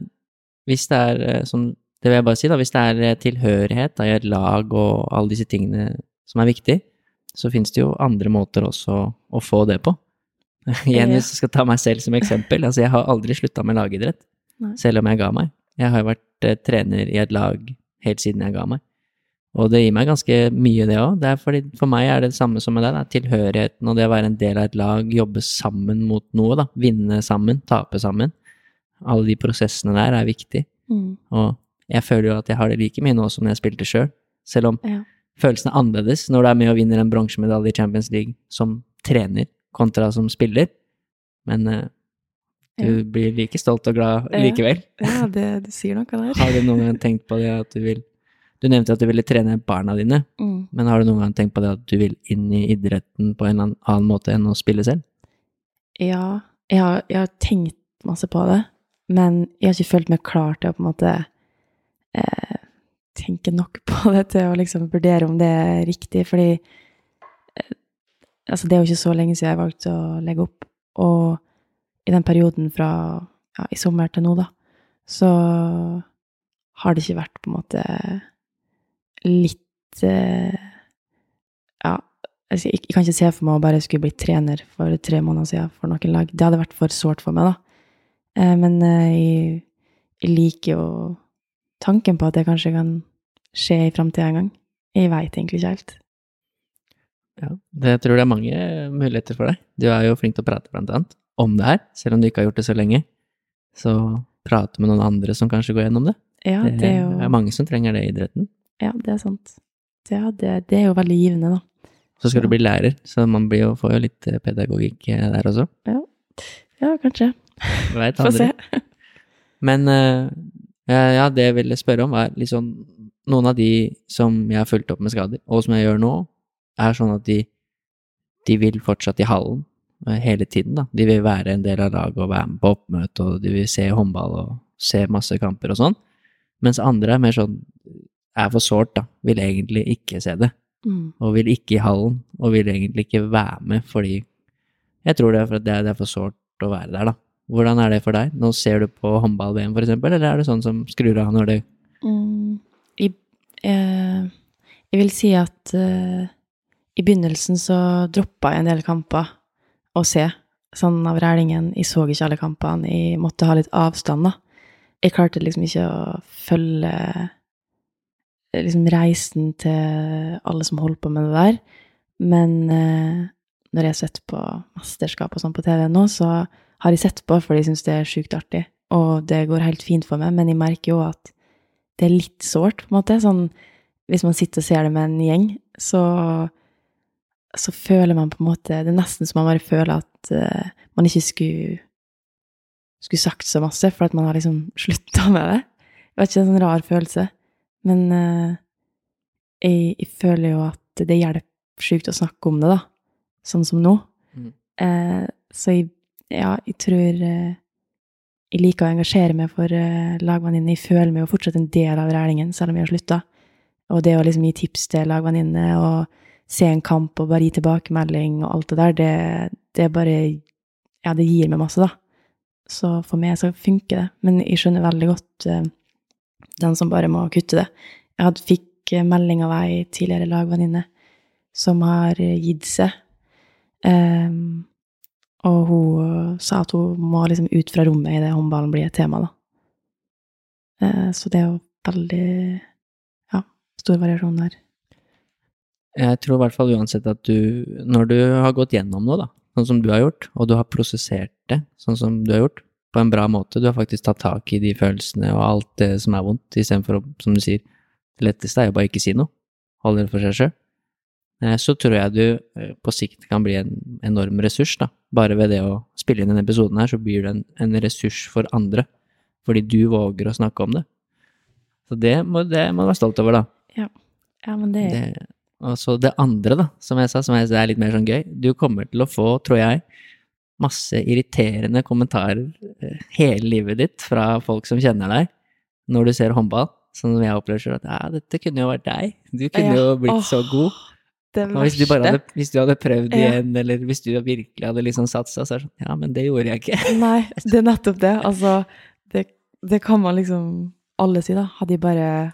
hvis det er eh, som Det vil jeg bare si, da. Hvis det er eh, tilhørighet da, i et lag og alle disse tingene som er viktig, så finnes det jo andre måter også å, få det på. (laughs) Igjen, hvis jeg skal ta meg selv som eksempel. Altså, jeg har aldri slutta med lagidrett, selv om jeg ga meg. Jeg har jo vært trener i et lag helt siden jeg ga meg. Og det gir meg ganske mye, det òg. For meg er det det samme som med deg. Tilhørigheten og det å være en del av et lag, jobbe sammen mot noe. da. Vinne sammen, tape sammen. Alle de prosessene der er viktig. Mm. Og jeg føler jo at jeg har det like mye nå som når jeg spilte sjøl. Selv om Ja. følelsen er annerledes når du er med og vinner en bronsemedalje i Champions League som trener kontra som spiller. Men uh, du blir like stolt og glad likevel. ja, det, det sier noe der. (laughs) Har du noen gang tenkt på det at du vil Du nevnte at du ville trene barna dine, Mm. men har du noen gang tenkt på det at du vil inn i idretten på en annen måte enn å spille selv? Ja, jeg har, jeg har tenkt masse på det, men jeg har ikke følt meg klar til å på en måte eh, tenke nok på (laughs) det til å liksom vurdere om det er riktig, fordi eh, altså det er jo ikke så lenge siden jeg valgte å legge opp, og i den perioden fra ja, i sommer til nå, da, så har det ikke vært på en måte litt eh, ja, altså, jeg, jeg kan ikke se for meg å bare skulle bli trener for tre måneder siden for noen lag. Det hadde vært for sårt for meg, da. Eh, men eh, jeg, jeg liker jo tanken på at det kanskje kan skje i framtida en gang. Jeg veit egentlig ikke helt. Ja, det jeg tror det er mange muligheter for deg. Du er jo flink til å prate, blant annet, om det her, selv om du ikke har gjort det så lenge. Så prate med noen andre som kanskje går gjennom det. Ja, det, det er jo er mange som trenger det i idretten. Ja, det er sant. Ja, det, det er jo veldig givende, da. Så skal du bli lærer, så man blir jo, får jo litt eh, pedagogikk eh, der også. Ja, kanskje. Vet Få se. (laughs) Men eh, ja, ja, det jeg ville spørre om, er liksom Noen av de som jeg har fulgt opp med skader, og som jeg gjør nå, er sånn at de, de vil fortsatt i hallen hele tiden, da. De vil være en del av laget og være med på oppmøte, og de vil se håndball og se masse kamper og sånn. Mens andre er mer sånn er for sårt, da. Vil egentlig ikke se det. Mm. Og vil ikke i hallen, og vil egentlig ikke være med fordi Jeg tror det er for at det er, det er for sårt å være der, da. Hvordan er det for deg? Nå ser du på håndball-VM, for eksempel, eller er det sånn som skrur av når det Mm, i, eh, jeg vil si at eh, i begynnelsen så droppa jeg en del kamper å se, sånn av rælingen. Jeg så ikke alle kampene, jeg måtte ha litt avstand, da. Jeg klarte liksom ikke å følge liksom reisen til alle som holder på med det der. Men eh, når jeg har sett på mesterskap og sånn på TV nå, så har jeg sett på fordi jeg syns det er sjukt artig, og det går helt fint for meg, men jeg merker jo at det er litt sårt, på en måte. Sånn, hvis man sitter og ser det med en gjeng, så, så føler man på en måte Det er nesten som man bare føler at eh, man ikke skulle, skulle sagt så masse, for at man har liksom slutta med det. Det var ikke en sånn rar følelse. Men eh, jeg, jeg føler jo at det hjelper sjukt å snakke om det, da. Sånn som nå. Mm. Eh, så jeg, ja, jeg tror eh, jeg liker å engasjere meg for uh, lagvenninnene. Jeg føler meg jo fortsatt en del av rælingen, selv om jeg har slutta. Og det å liksom gi tips til lagvenninnene og se en kamp og bare gi tilbakemelding og alt det der, det, det bare Ja, det gir meg masse, da. Så for meg så funker det. Men jeg skjønner veldig godt eh, den som bare må kutte det. Jeg hadde, fikk eh, melding av ei tidligere lagvenninne som har eh, gitt seg. Um, og hun sa at hun må liksom ut fra rommet idet håndballen blir et tema, da. Uh, så det er jo veldig Ja, stor variasjon der. Jeg tror i hvert fall uansett at du, når du har gått gjennom noe, da, sånn som du har gjort, og du har prosessert det sånn som du har gjort, på en bra måte, du har faktisk tatt tak i de følelsene og alt det som er vondt, istedenfor å, som du sier, det letteste er jo bare ikke si noe, holde det for seg sjøl. Så tror jeg du eh, på sikt kan bli en enorm ressurs, da. Bare ved det å spille inn denne episoden her, så blir du en, en ressurs for andre, fordi du våger å snakke om det. Så det må, det må du være stolt over, da. Ja, men det, Det, og så det andre, da, som jeg sa, som jeg sa er litt mer sånn gøy. Du kommer til å få, tror jeg, masse irriterende kommentarer eh, hele livet ditt fra folk som kjenner deg, når du ser håndball. Sånn som jeg opplever selv, at ja, dette kunne jo vært deg. Du kunne Ja. jo blitt Åh, så god. Hvis du hadde, hvis du hadde prøvd Ja. igjen, eller hvis du virkelig hadde liksom satsa, så er det sånn Ja, men det gjorde jeg ikke. Nei, (laughs) det er nettopp det. Altså, det, det kan man liksom alle si, da. Hadde de bare,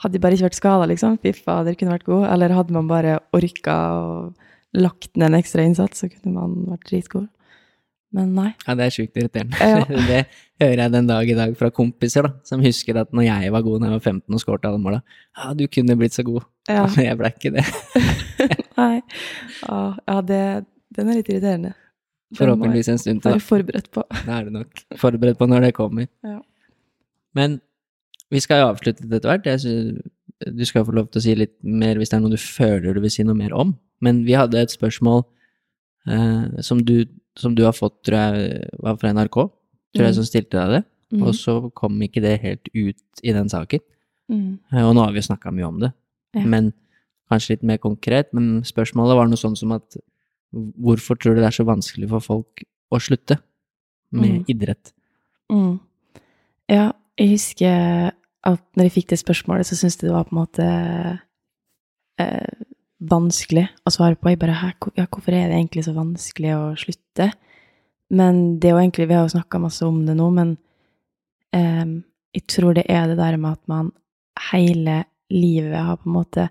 hadde de bare ikke vært skada, liksom, fy fader, kunne vært god. Eller hadde man bare orka og lagt ned en ekstra innsats, så kunne man vært dritgod. Men nei. Ja, det er sjukt irriterende. Ja. (laughs) det hører jeg den dag i dag fra kompiser, da, som husker at når jeg var god da jeg var 15 og skåret alle måla, ja, du kunne blitt så god. Ja. Men (laughs) jeg ble ikke det. (laughs) nei. Ja, det, den er litt irriterende. Den Forhåpentligvis en stund til, Være forberedt på. Det er du nok. Forberedt på når det kommer. Ja. Men vi skal jo avslutte det etter hvert. Jeg synes, Du skal få lov til å si litt mer hvis det er noe du føler du vil si noe mer om. Men vi hadde et spørsmål eh, som, du, som du har fått, tror jeg, var fra NRK, tror jeg, Mm. som stilte deg det. Mm. Og så kom ikke det helt ut i den saken. Mm. Eh, Og nå har vi jo snakka mye om det, Ja. men kanskje litt mer konkret. Men spørsmålet var noe sånn som at hvorfor tror du det er så vanskelig for folk å slutte med Mm. idrett? Mm. Ja, jeg husker at når jeg fikk det spørsmålet, så syntes jeg det var på en måte eh, vanskelig å svare på. Jeg bare Hæ, ja, hvorfor er det egentlig så vanskelig å slutte? Men det er jo egentlig Vi har jo snakka masse om det nå, men um, jeg tror det er det der med at man hele livet har på en måte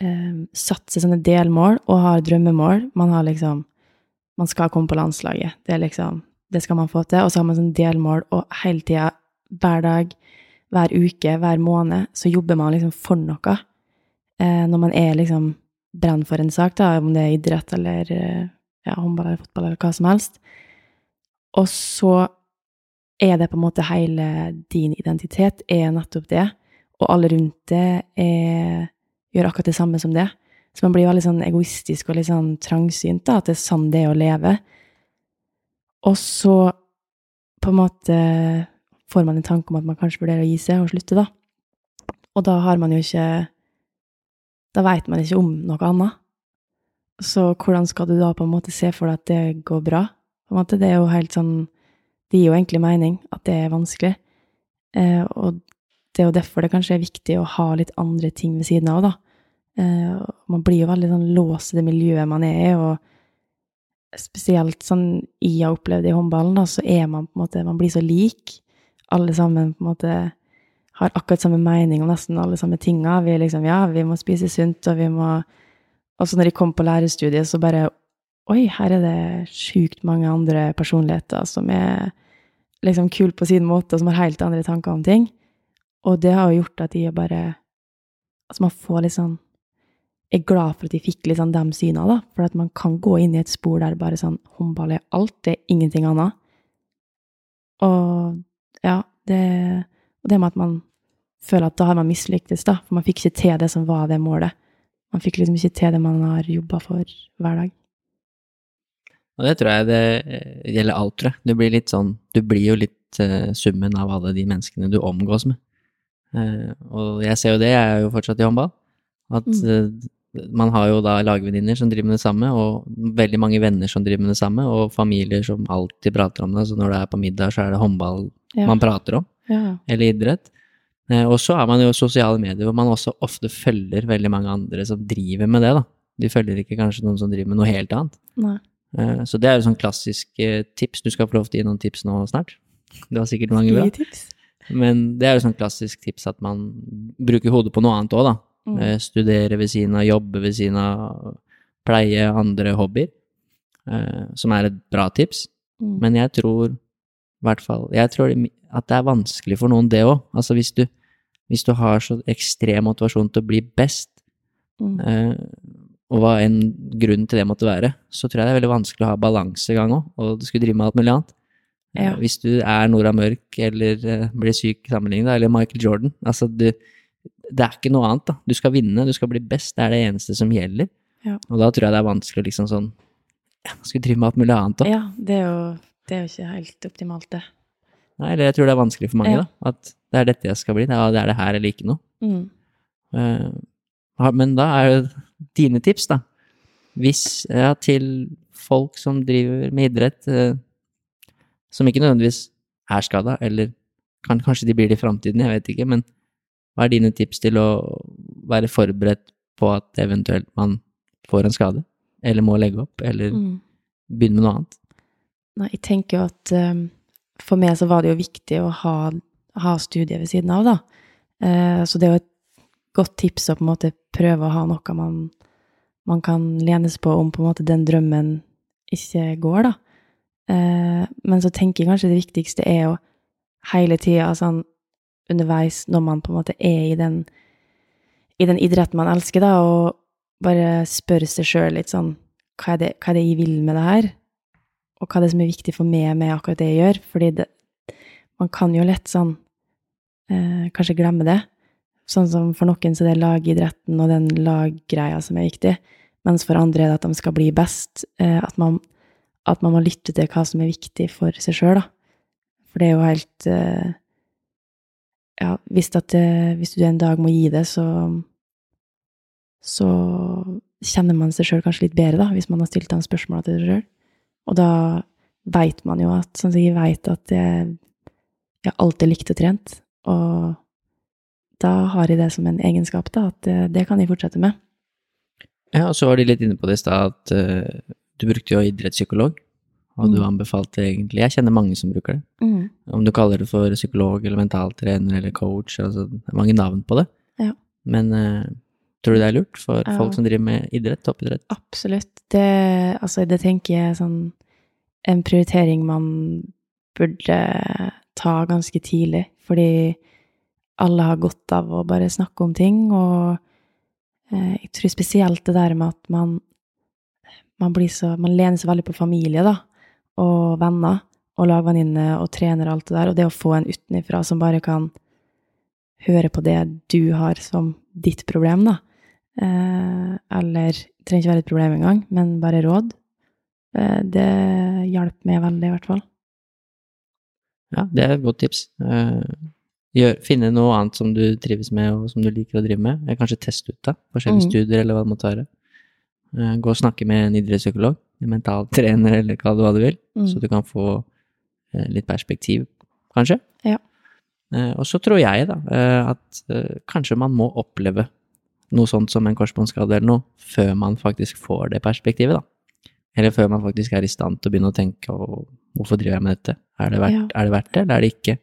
um, satt seg sånne delmål og har drømmemål. Man har liksom Man skal komme på landslaget. Det er liksom det skal man få til. Og så har man sånne delmål, og hele tida, hver dag, hver uke, hver måned, så jobber man liksom for noe. Eh, når man er liksom brenner for en sak, da, om det er idrett eller eh, ja, håndball eller fotball eller hva som helst. Og så er det på en måte hele din identitet er nettopp det, og alle rundt det er, gjør akkurat det samme som det. Så man blir veldig sånn egoistisk og litt sånn trangsynt, da, at det er sånn det er å leve. Og så på en måte får man en tanke om at man kanskje vurderer å gi seg og slutte, da. Og da har man jo ikke Da veit man ikke om noe annet. Så hvordan skal du da på en måte se for deg at det går bra? På en måte, det er jo helt sånn Det gir jo egentlig mening at det er vanskelig. Eh, og det er jo derfor det kanskje er viktig å ha litt andre ting ved siden av, da. Eh, man blir jo veldig sånn låst i det miljøet man er i, og spesielt sånn jeg har opplevd i håndballen, da, så er man på en måte Man blir så lik. Alle sammen på en måte har akkurat samme mening om nesten alle samme tinga. Vi er liksom Ja, vi må spise sunt, og vi må Og så når de kom på lærerstudiet, så bare Oi, her er det sjukt mange andre personligheter som er liksom kule på sin måte, og som har helt andre tanker om ting. Og det har jo gjort at de er bare Altså, man får litt sånn er glad for at de fikk litt sånn de syna, da. For at man kan gå inn i et spor der bare sånn håndball er alt, det er ingenting annet. Og ja, det Og det med at man føler at da har man mislyktes, da. For man fikk ikke til det som var det målet. Man fikk liksom ikke til det man har jobba for hver dag. Og det tror jeg det eh, gjelder alt, tror jeg. Du blir litt sånn Du blir jo litt uh, summen av alle de menneskene du omgås med. Uh, og jeg ser jo det, jeg er jo fortsatt i håndball, at uh, man har jo da lagvenninner som driver med det samme, og veldig mange venner som driver med det samme, og familier som alltid prater om det. Så når det er på middag, så er det håndball Ja. man prater om, Ja. eller idrett. Eh, og så er man jo sosiale medier, hvor man også ofte følger veldig mange andre som driver med det, da. De følger ikke kanskje noen som driver med noe helt annet. Nei. Eh, Så det er jo sånn klassisk eh, tips. Du skal få lov til å gi noen tips nå snart. Det var sikkert mange bra. Men det er jo sånn klassisk tips at man bruker hodet på noe annet òg, da. Mm. Studere ved siden av, jobbe ved siden av, pleie andre hobbyer. Som er et bra tips. Mm. Men jeg tror i hvert fall Jeg tror at det er vanskelig for noen, det òg. Altså hvis du, hvis du har så ekstrem motivasjon til å bli best, Mm. Eh, og hva enn grunnen til det måtte være, så tror jeg det er veldig vanskelig å ha balansegang òg, og du skulle drive med alt mulig annet. Eh, Ja. Hvis du er Nora Mørk eller eh, blir syk sammenlignet, eller Michael Jordan altså du, Det er ikke noe annet, da. Du skal vinne, du skal bli best, det er det eneste som gjelder. Ja. Og da tror jeg det er vanskelig å liksom sånn ja, Skulle drive med alt mulig annet òg. Ja, det er, jo, det er jo ikke helt optimalt, det. Nei, eller jeg tror det er vanskelig for mange, Ja. da. At det er dette jeg skal bli, det er det, er det her eller ikke noe. Mm. Uh, Men da er jo dine tips, da. Hvis ja, til folk som driver med idrett, uh, som ikke nødvendigvis er skada, eller kan, kanskje de blir det i framtiden, jeg vet ikke, men hva er dine tips til å være forberedt på at eventuelt man får en skade, eller må legge opp, eller Mm. begynne med noe annet? Nei, jeg tenker jo at um, for meg så var det jo viktig å ha, ha studiet ved siden av, da. Uh, så det er jo et godt tips å på en måte prøve å ha noe man, man kan lenes på om på en måte den drømmen ikke går, da. Uh, men så tenker jeg kanskje det viktigste er å hele tida sånn underveis, når man på en måte er i den, i den idretten man elsker, da, og bare spørre seg sjøl litt sånn hva er, det, hva er det jeg vil med det her? Og hva er det som er viktig for meg med akkurat det jeg gjør? Fordi det, man kan jo lett sånn eh, kanskje glemme det. Sånn som for noen så det er lagidretten og den laggreia som er viktig, mens for andre er det at de skal bli best. Eh, at, man, at, man, må lytte til hva som er viktig for seg sjøl, da. For det er jo helt eh, Ja, hvis, at, eh, hvis du en dag må gi det, så så kjenner man seg sjøl kanskje litt bedre, da, hvis man har stilt de spørsmåla til seg sjøl. Og da veit man jo at Sånn som jeg veit at jeg, jeg alltid likte å trent, og da har jeg det som en egenskap, da, at det, det kan jeg fortsette med. Ja, og så var de litt inne på det i stad at uh, du brukte jo idrettspsykolog, og mm. du anbefalte egentlig Jeg kjenner mange som bruker det. Mm. Om du kaller det for psykolog eller mentaltrener eller coach, altså det er mange navn på det. Ja. Men uh, Tror du det er lurt for ja. folk som driver med idrett, toppidrett? Absolutt. Det, altså, det tenker jeg sånn En prioritering man burde ta ganske tidlig, fordi alle har godt av å bare snakke om ting, og eh, jeg tror spesielt det der med at man man, blir så, man lener seg veldig på familie, da, og venner, og lagvenninner og trener og alt det der, og det å få en utenifra som bare kan høre på det du har som ditt problem, da, eller det trenger ikke være et problem engang, men bare råd. Eh, det hjalp meg veldig, i hvert fall. Ja, det er et godt tips. Eh, gjør, finne noe annet som du trives med, og som du liker å drive med. Kanskje teste ut da, forskjellige mm. studier, eller hva det måtte være. Gå og snakke med en idrettspsykolog, en mentaltrener, eller kall det hva du vil, mm. så du kan få litt perspektiv, kanskje. Ja. Og så tror jeg da at kanskje man må oppleve noe sånt som en korsbåndskade eller noe, før man faktisk får det perspektivet, da. Eller før man faktisk er i stand til å begynne å tenke og hvorfor driver jeg med dette? Er det verdt, ja. er det, verdt det, eller er det ikke?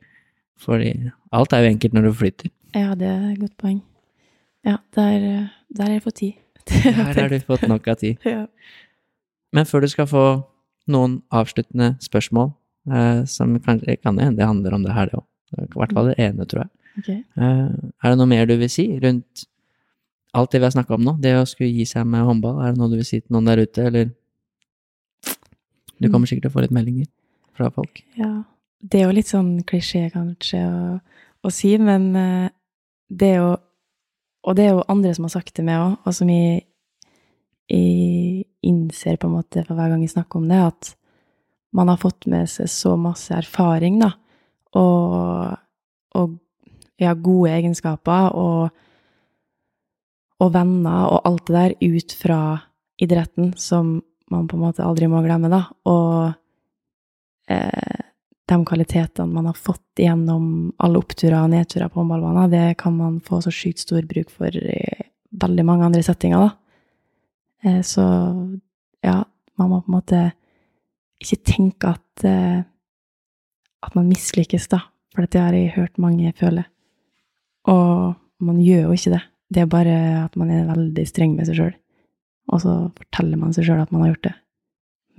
Fordi alt er jo enkelt når du flytter. Ja, det er et godt poeng. Ja, der, der har jeg fått tid. (laughs) der har du fått nok av tid. (laughs) ja. Men før du skal få noen avsluttende spørsmål, eh, som kanskje kan hende det handler om det her, det òg. I hvert fall det ene, tror jeg. Okay. Eh, er det noe mer du vil si rundt alt det vi har snakka om nå, det å skulle gi seg med håndball, er det noe du vil si til noen der ute, eller Du kommer sikkert til å få litt meldinger fra folk. Ja. Det er jo litt sånn klisjé, kanskje, å, å si, men uh, det er jo Og det er jo andre som har sagt det med òg, og som jeg, jeg, innser på en måte for hver gang jeg snakker om det, at man har fått med seg så masse erfaring, da, og, og ja, gode egenskaper, og og venner og alt det der ut fra idretten, som man på en måte aldri må glemme, da. Og eh, de kvalitetene man har fått gjennom alle oppturer og nedturer på håndballbanen, det kan man få så sjukt stor bruk for i veldig mange andre settinger, da. Eh, så ja, man må på en måte ikke tenke at, eh, at man mislykkes, da. For det har jeg hørt mange føle. Og man gjør jo ikke det. Det er bare at man er veldig streng med seg sjøl. Og så forteller man seg sjøl at man har gjort det.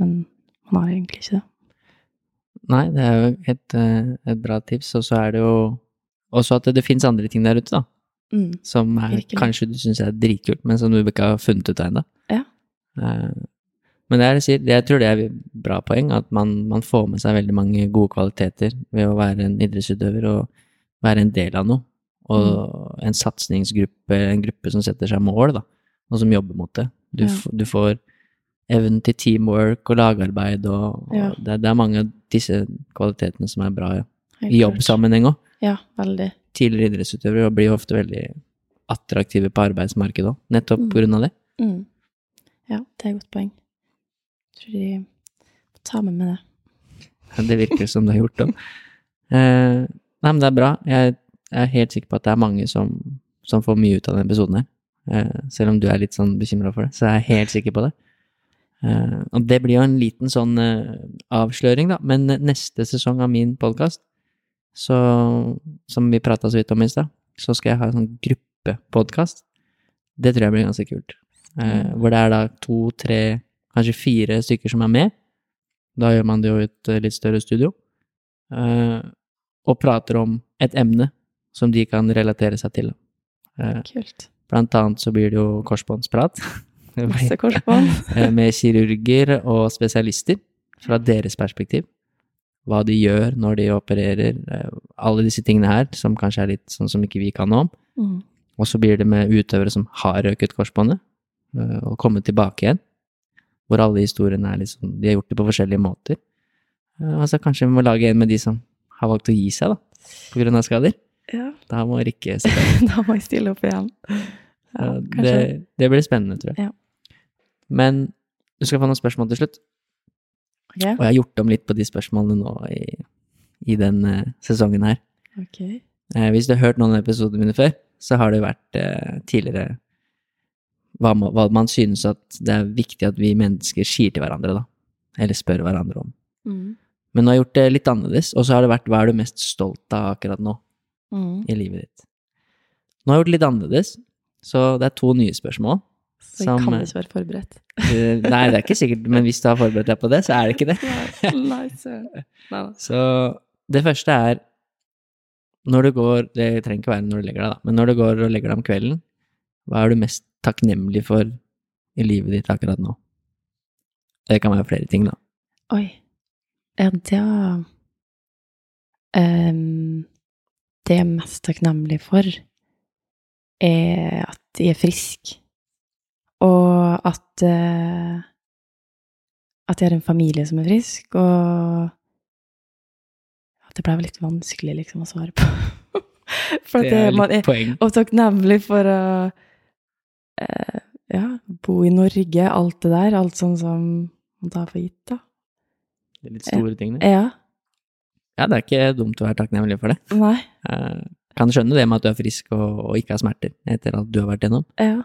Men man har egentlig ikke det. Nei, det er jo et, eh, et bra tips. Og så er det jo også at det, det fins andre ting der ute, da. Mm, som er, kanskje du syns er dritkult, men som du ikke har funnet ut av ennå. Ja. Uh, men det er, jeg tror det er et bra poeng, at man, man, får med seg veldig mange gode kvaliteter ved å være en idrettsutøver og være en del av noe. Og mm. en satsingsgruppe, en gruppe som setter seg mål, da, og som jobber mot det. Du, ja. du får evnen til teamwork og lagarbeid, og, ja. det, det, er mange av disse kvalitetene som er bra ja. i jobbsammenheng òg. Ja, veldig. Tidligere idrettsutøvere blir ofte veldig attraktive på arbeidsmarkedet òg, nettopp mm. på grunn av det. Mm. Ja, det er et godt poeng. Jeg tror de må ta med meg det. Det virker som det har gjort det. Eh, nei, men det er bra. Jeg jeg er helt sikker på at det er mange som, som får mye ut av denne episoden her. Uh, selv om du er litt sånn bekymra for det, så jeg er helt sikker på det. Uh, og det blir jo en liten sånn eh, avsløring, da. Men neste sesong av min podkast, som vi prata så vidt om i stad, så skal jeg ha en sånn gruppepodkast. Det tror jeg blir ganske kult. Mm. hvor det er da to, tre, kanskje fire stykker som er med. Da gjør man det jo i et litt større studio. Uh, og prater om et emne som de kan relatere seg til. Eh, Kult. blant annet så blir det jo korsbåndsprat. (laughs) Masse korsbånd. (laughs) Eh, med kirurger og spesialister fra deres perspektiv. Hva de gjør når de opererer, eh, alle disse tingene her, som kanskje er litt sånn som ikke vi kan noe om. Mm. Og så blir det med utøvere som har røket korsbåndet, og kommet tilbake igjen. Hvor alle historiene er liksom De har gjort det på forskjellige måter. Altså kanskje vi må lage en med de som har valgt å gi seg, da, på grunn av skader. Ja, Da må Rikke (laughs) stille. da må jeg stille opp igjen. Ja, det, det blir spennende, tror jeg. Ja. Men du skal få noen spørsmål til slutt. Okay. Og jeg har gjort om litt på de spørsmålene nå i, i den eh, sesongen her. Okay. Eh, hvis du har hørt noen av episodene mine før, så har det vært eh, tidligere hva, må, hva man synes at det er viktig at vi mennesker sier til hverandre, da. Eller spør hverandre om. Mm. Men nå har jeg gjort det litt annerledes, og så har det vært hva er du mest stolt av akkurat nå Mm. i livet ditt. Nå har jeg gjort det litt annerledes, så det er to nye spørsmål. Så jeg kan eh, ikke være forberedt. Eh, Nei, det er ikke sikkert, men hvis du har forberedt deg på det, så er det ikke det. Nei, nei. Nei. Så det første er når du går Det trenger ikke være når du legger deg, da, men når du går og legger deg om kvelden, hva er du mest takknemlig for i livet ditt akkurat nå? Det kan være flere ting, da. Oi. Ja, det um, Det jeg er mest takknemlig for, er at jeg er frisk. Og at uh, At jeg har en familie som er frisk, og at Det ble litt vanskelig liksom å svare på. (laughs) for Det er man, litt er, poeng. og takknemlig for å uh, ja, bo i Norge, alt det der. Alt sånn som man tar for gitt, da. Det er litt store ting, det. Ja. Ja, det er ikke dumt å være takknemlig for det. Nei. Eh, Kan skjønne det med at du er frisk og, og ikke har smerter etter at du har vært gjennom. Ja.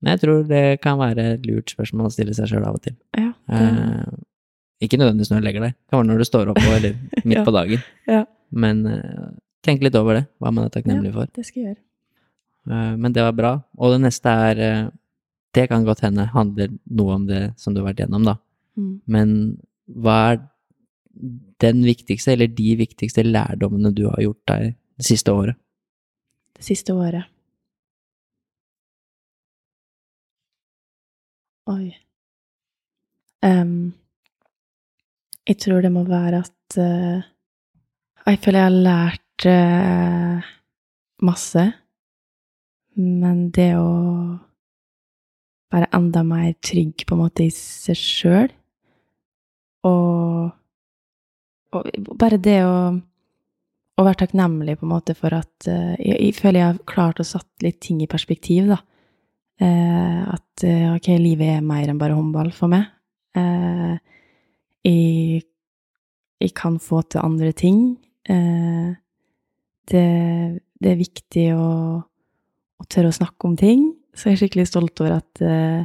Men jeg tror det kan være et lurt spørsmål å stille seg sjøl av og til. Ja. Eh, ikke nødvendigvis når du legger deg, det kan være når du står opp eller (laughs) midt Ja. på dagen. Ja. Men eh, tenk litt over det, hva man er takknemlig for. det skal jeg gjøre. Eh, men det var bra. Og det neste er eh, Det kan godt hende handler noe om det som du har vært gjennom, da. Mm. Men hva er den viktigste, eller de viktigste lærdommene du har gjort deg det siste året? Det siste året. Oi. Um, jeg tror det må være at uh, Jeg føler jeg har lært uh, masse, men det å være enda mer trygg på en måte i seg sjøl, og, og bare det å å være takknemlig på en måte for at eh, jeg, jeg føler jeg har klart å satt litt ting i perspektiv, da. Eh, at eh, ok, livet er mer enn bare håndball for meg. Eh, jeg, jeg kan få til andre ting. Eh, det, det er viktig å, å tørre å snakke om ting. Så jeg er skikkelig stolt over at eh,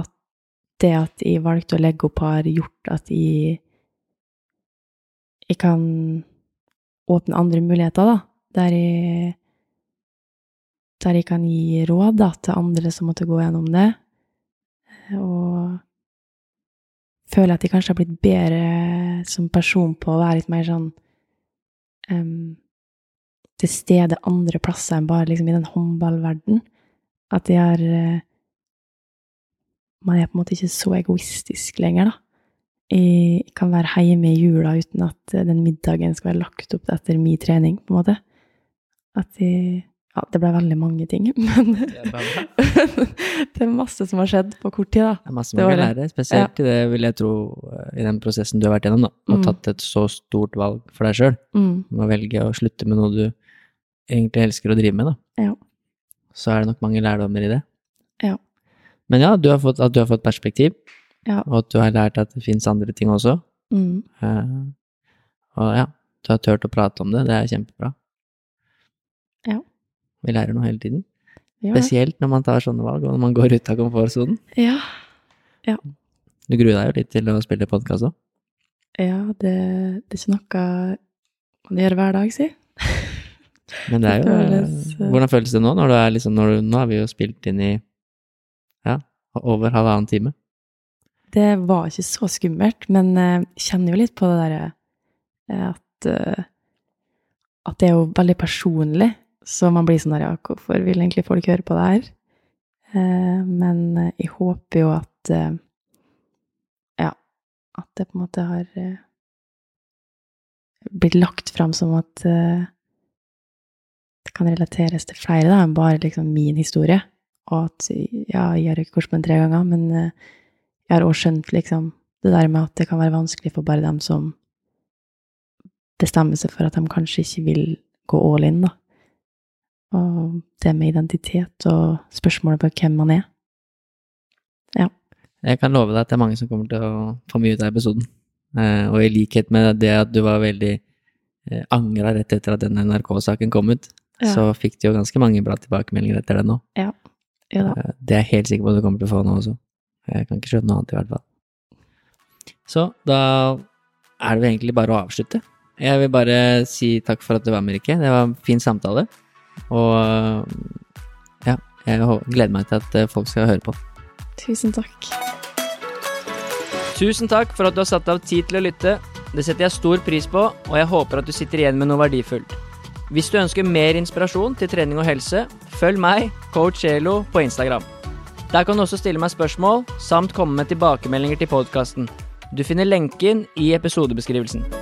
at det at jeg valgte å legge opp, har gjort at jeg jeg kan åpne andre muligheter, da. Der jeg, der jeg kan gi råd da, til andre som måtte gå gjennom det. Og føler at jeg kanskje har blitt bedre som person på å være litt mer sånn um, til stede andre plasser enn bare liksom i den håndballverden. At jeg har eh, Man er på en måte ikke så egoistisk lenger, da jeg kan være hjemme i jula uten at eh, den middagen skal være lagt opp etter min trening, på en måte. At jeg Ja, det ble veldig mange ting, (laughs) men (laughs) Det er masse som har skjedd på kort tid, da. Det er masse man kan lære, spesielt i det, vil jeg tro, eh, i den prosessen du har vært gjennom, da. Og Mm. tatt et så stort valg for deg sjøl. Mm. Å velge å slutte med noe du egentlig elsker å drive med, da. Ja. Så er det nok mange lærdommer i det. Ja. Men ja, du har fått, at du har fått perspektiv, Ja. og at du har lært at det fins andre ting også. Mm. Eh, og ja, du har turt å prate om det. Det er kjempebra. Ja. Vi lærer noe hele tiden. Ja. Spesielt når man tar sånne valg, og når man går ut av komfortsonen. ja. Ja. Du gruer deg jo litt til å spille podkast òg. Ja, det, det er ikke noe man gjør hver dag, si. Men det er (laughs) jo Det føles, eh, Hvordan føles det nå? Når du er liksom, når du, nå har vi jo spilt inn i ja, over halvannen time. Det var ikke så skummelt, men jeg kjenner jo litt på det derre eh, at eh, At det er jo veldig personlig, så man blir sånn der Ja, hvorfor vil egentlig folk høre på det her? Eh, Men eh, jeg håper jo at eh, Ja, at det på en måte har eh, blitt lagt fram som at eh, det kan relateres til flere da, enn bare liksom min historie. Og at ja, jeg har ikke korsbånd tre ganger, men eh, jeg har også skjønt liksom det der med at det kan være vanskelig for bare dem som bestemmer seg for at de kanskje ikke vil gå all in, da. Og det med identitet og spørsmålet på hvem man er. Jeg kan love deg at det er mange som kommer til å få mye ut av episoden. Eh, og i likhet med det at du var veldig eh, angra rett etter at den NRK-saken kom ut, Ja. så fikk du jo ganske mange bra tilbakemeldinger etter det nå. Ja. da. Eh, Det er jeg helt sikker på at du kommer til å få nå også. Jeg kan ikke skjønne noe annet, i hvert fall. Så da er det vel egentlig bare å avslutte. Jeg vil bare si takk for at du var med, Rikke. Det var en fin samtale. Og ja, jeg gleder meg til at eh, folk skal høre på. Tusen takk. Tusen takk for at du har satt av tid til å lytte. Det setter jeg stor pris på, og jeg håper at du sitter igjen med noe verdifullt. Hvis du ønsker mer inspirasjon til trening og helse, følg meg, coach Elo, på Instagram. Der kan du også stille meg spørsmål, samt komme med tilbakemeldinger til podkasten. Du finner lenken i episodebeskrivelsen.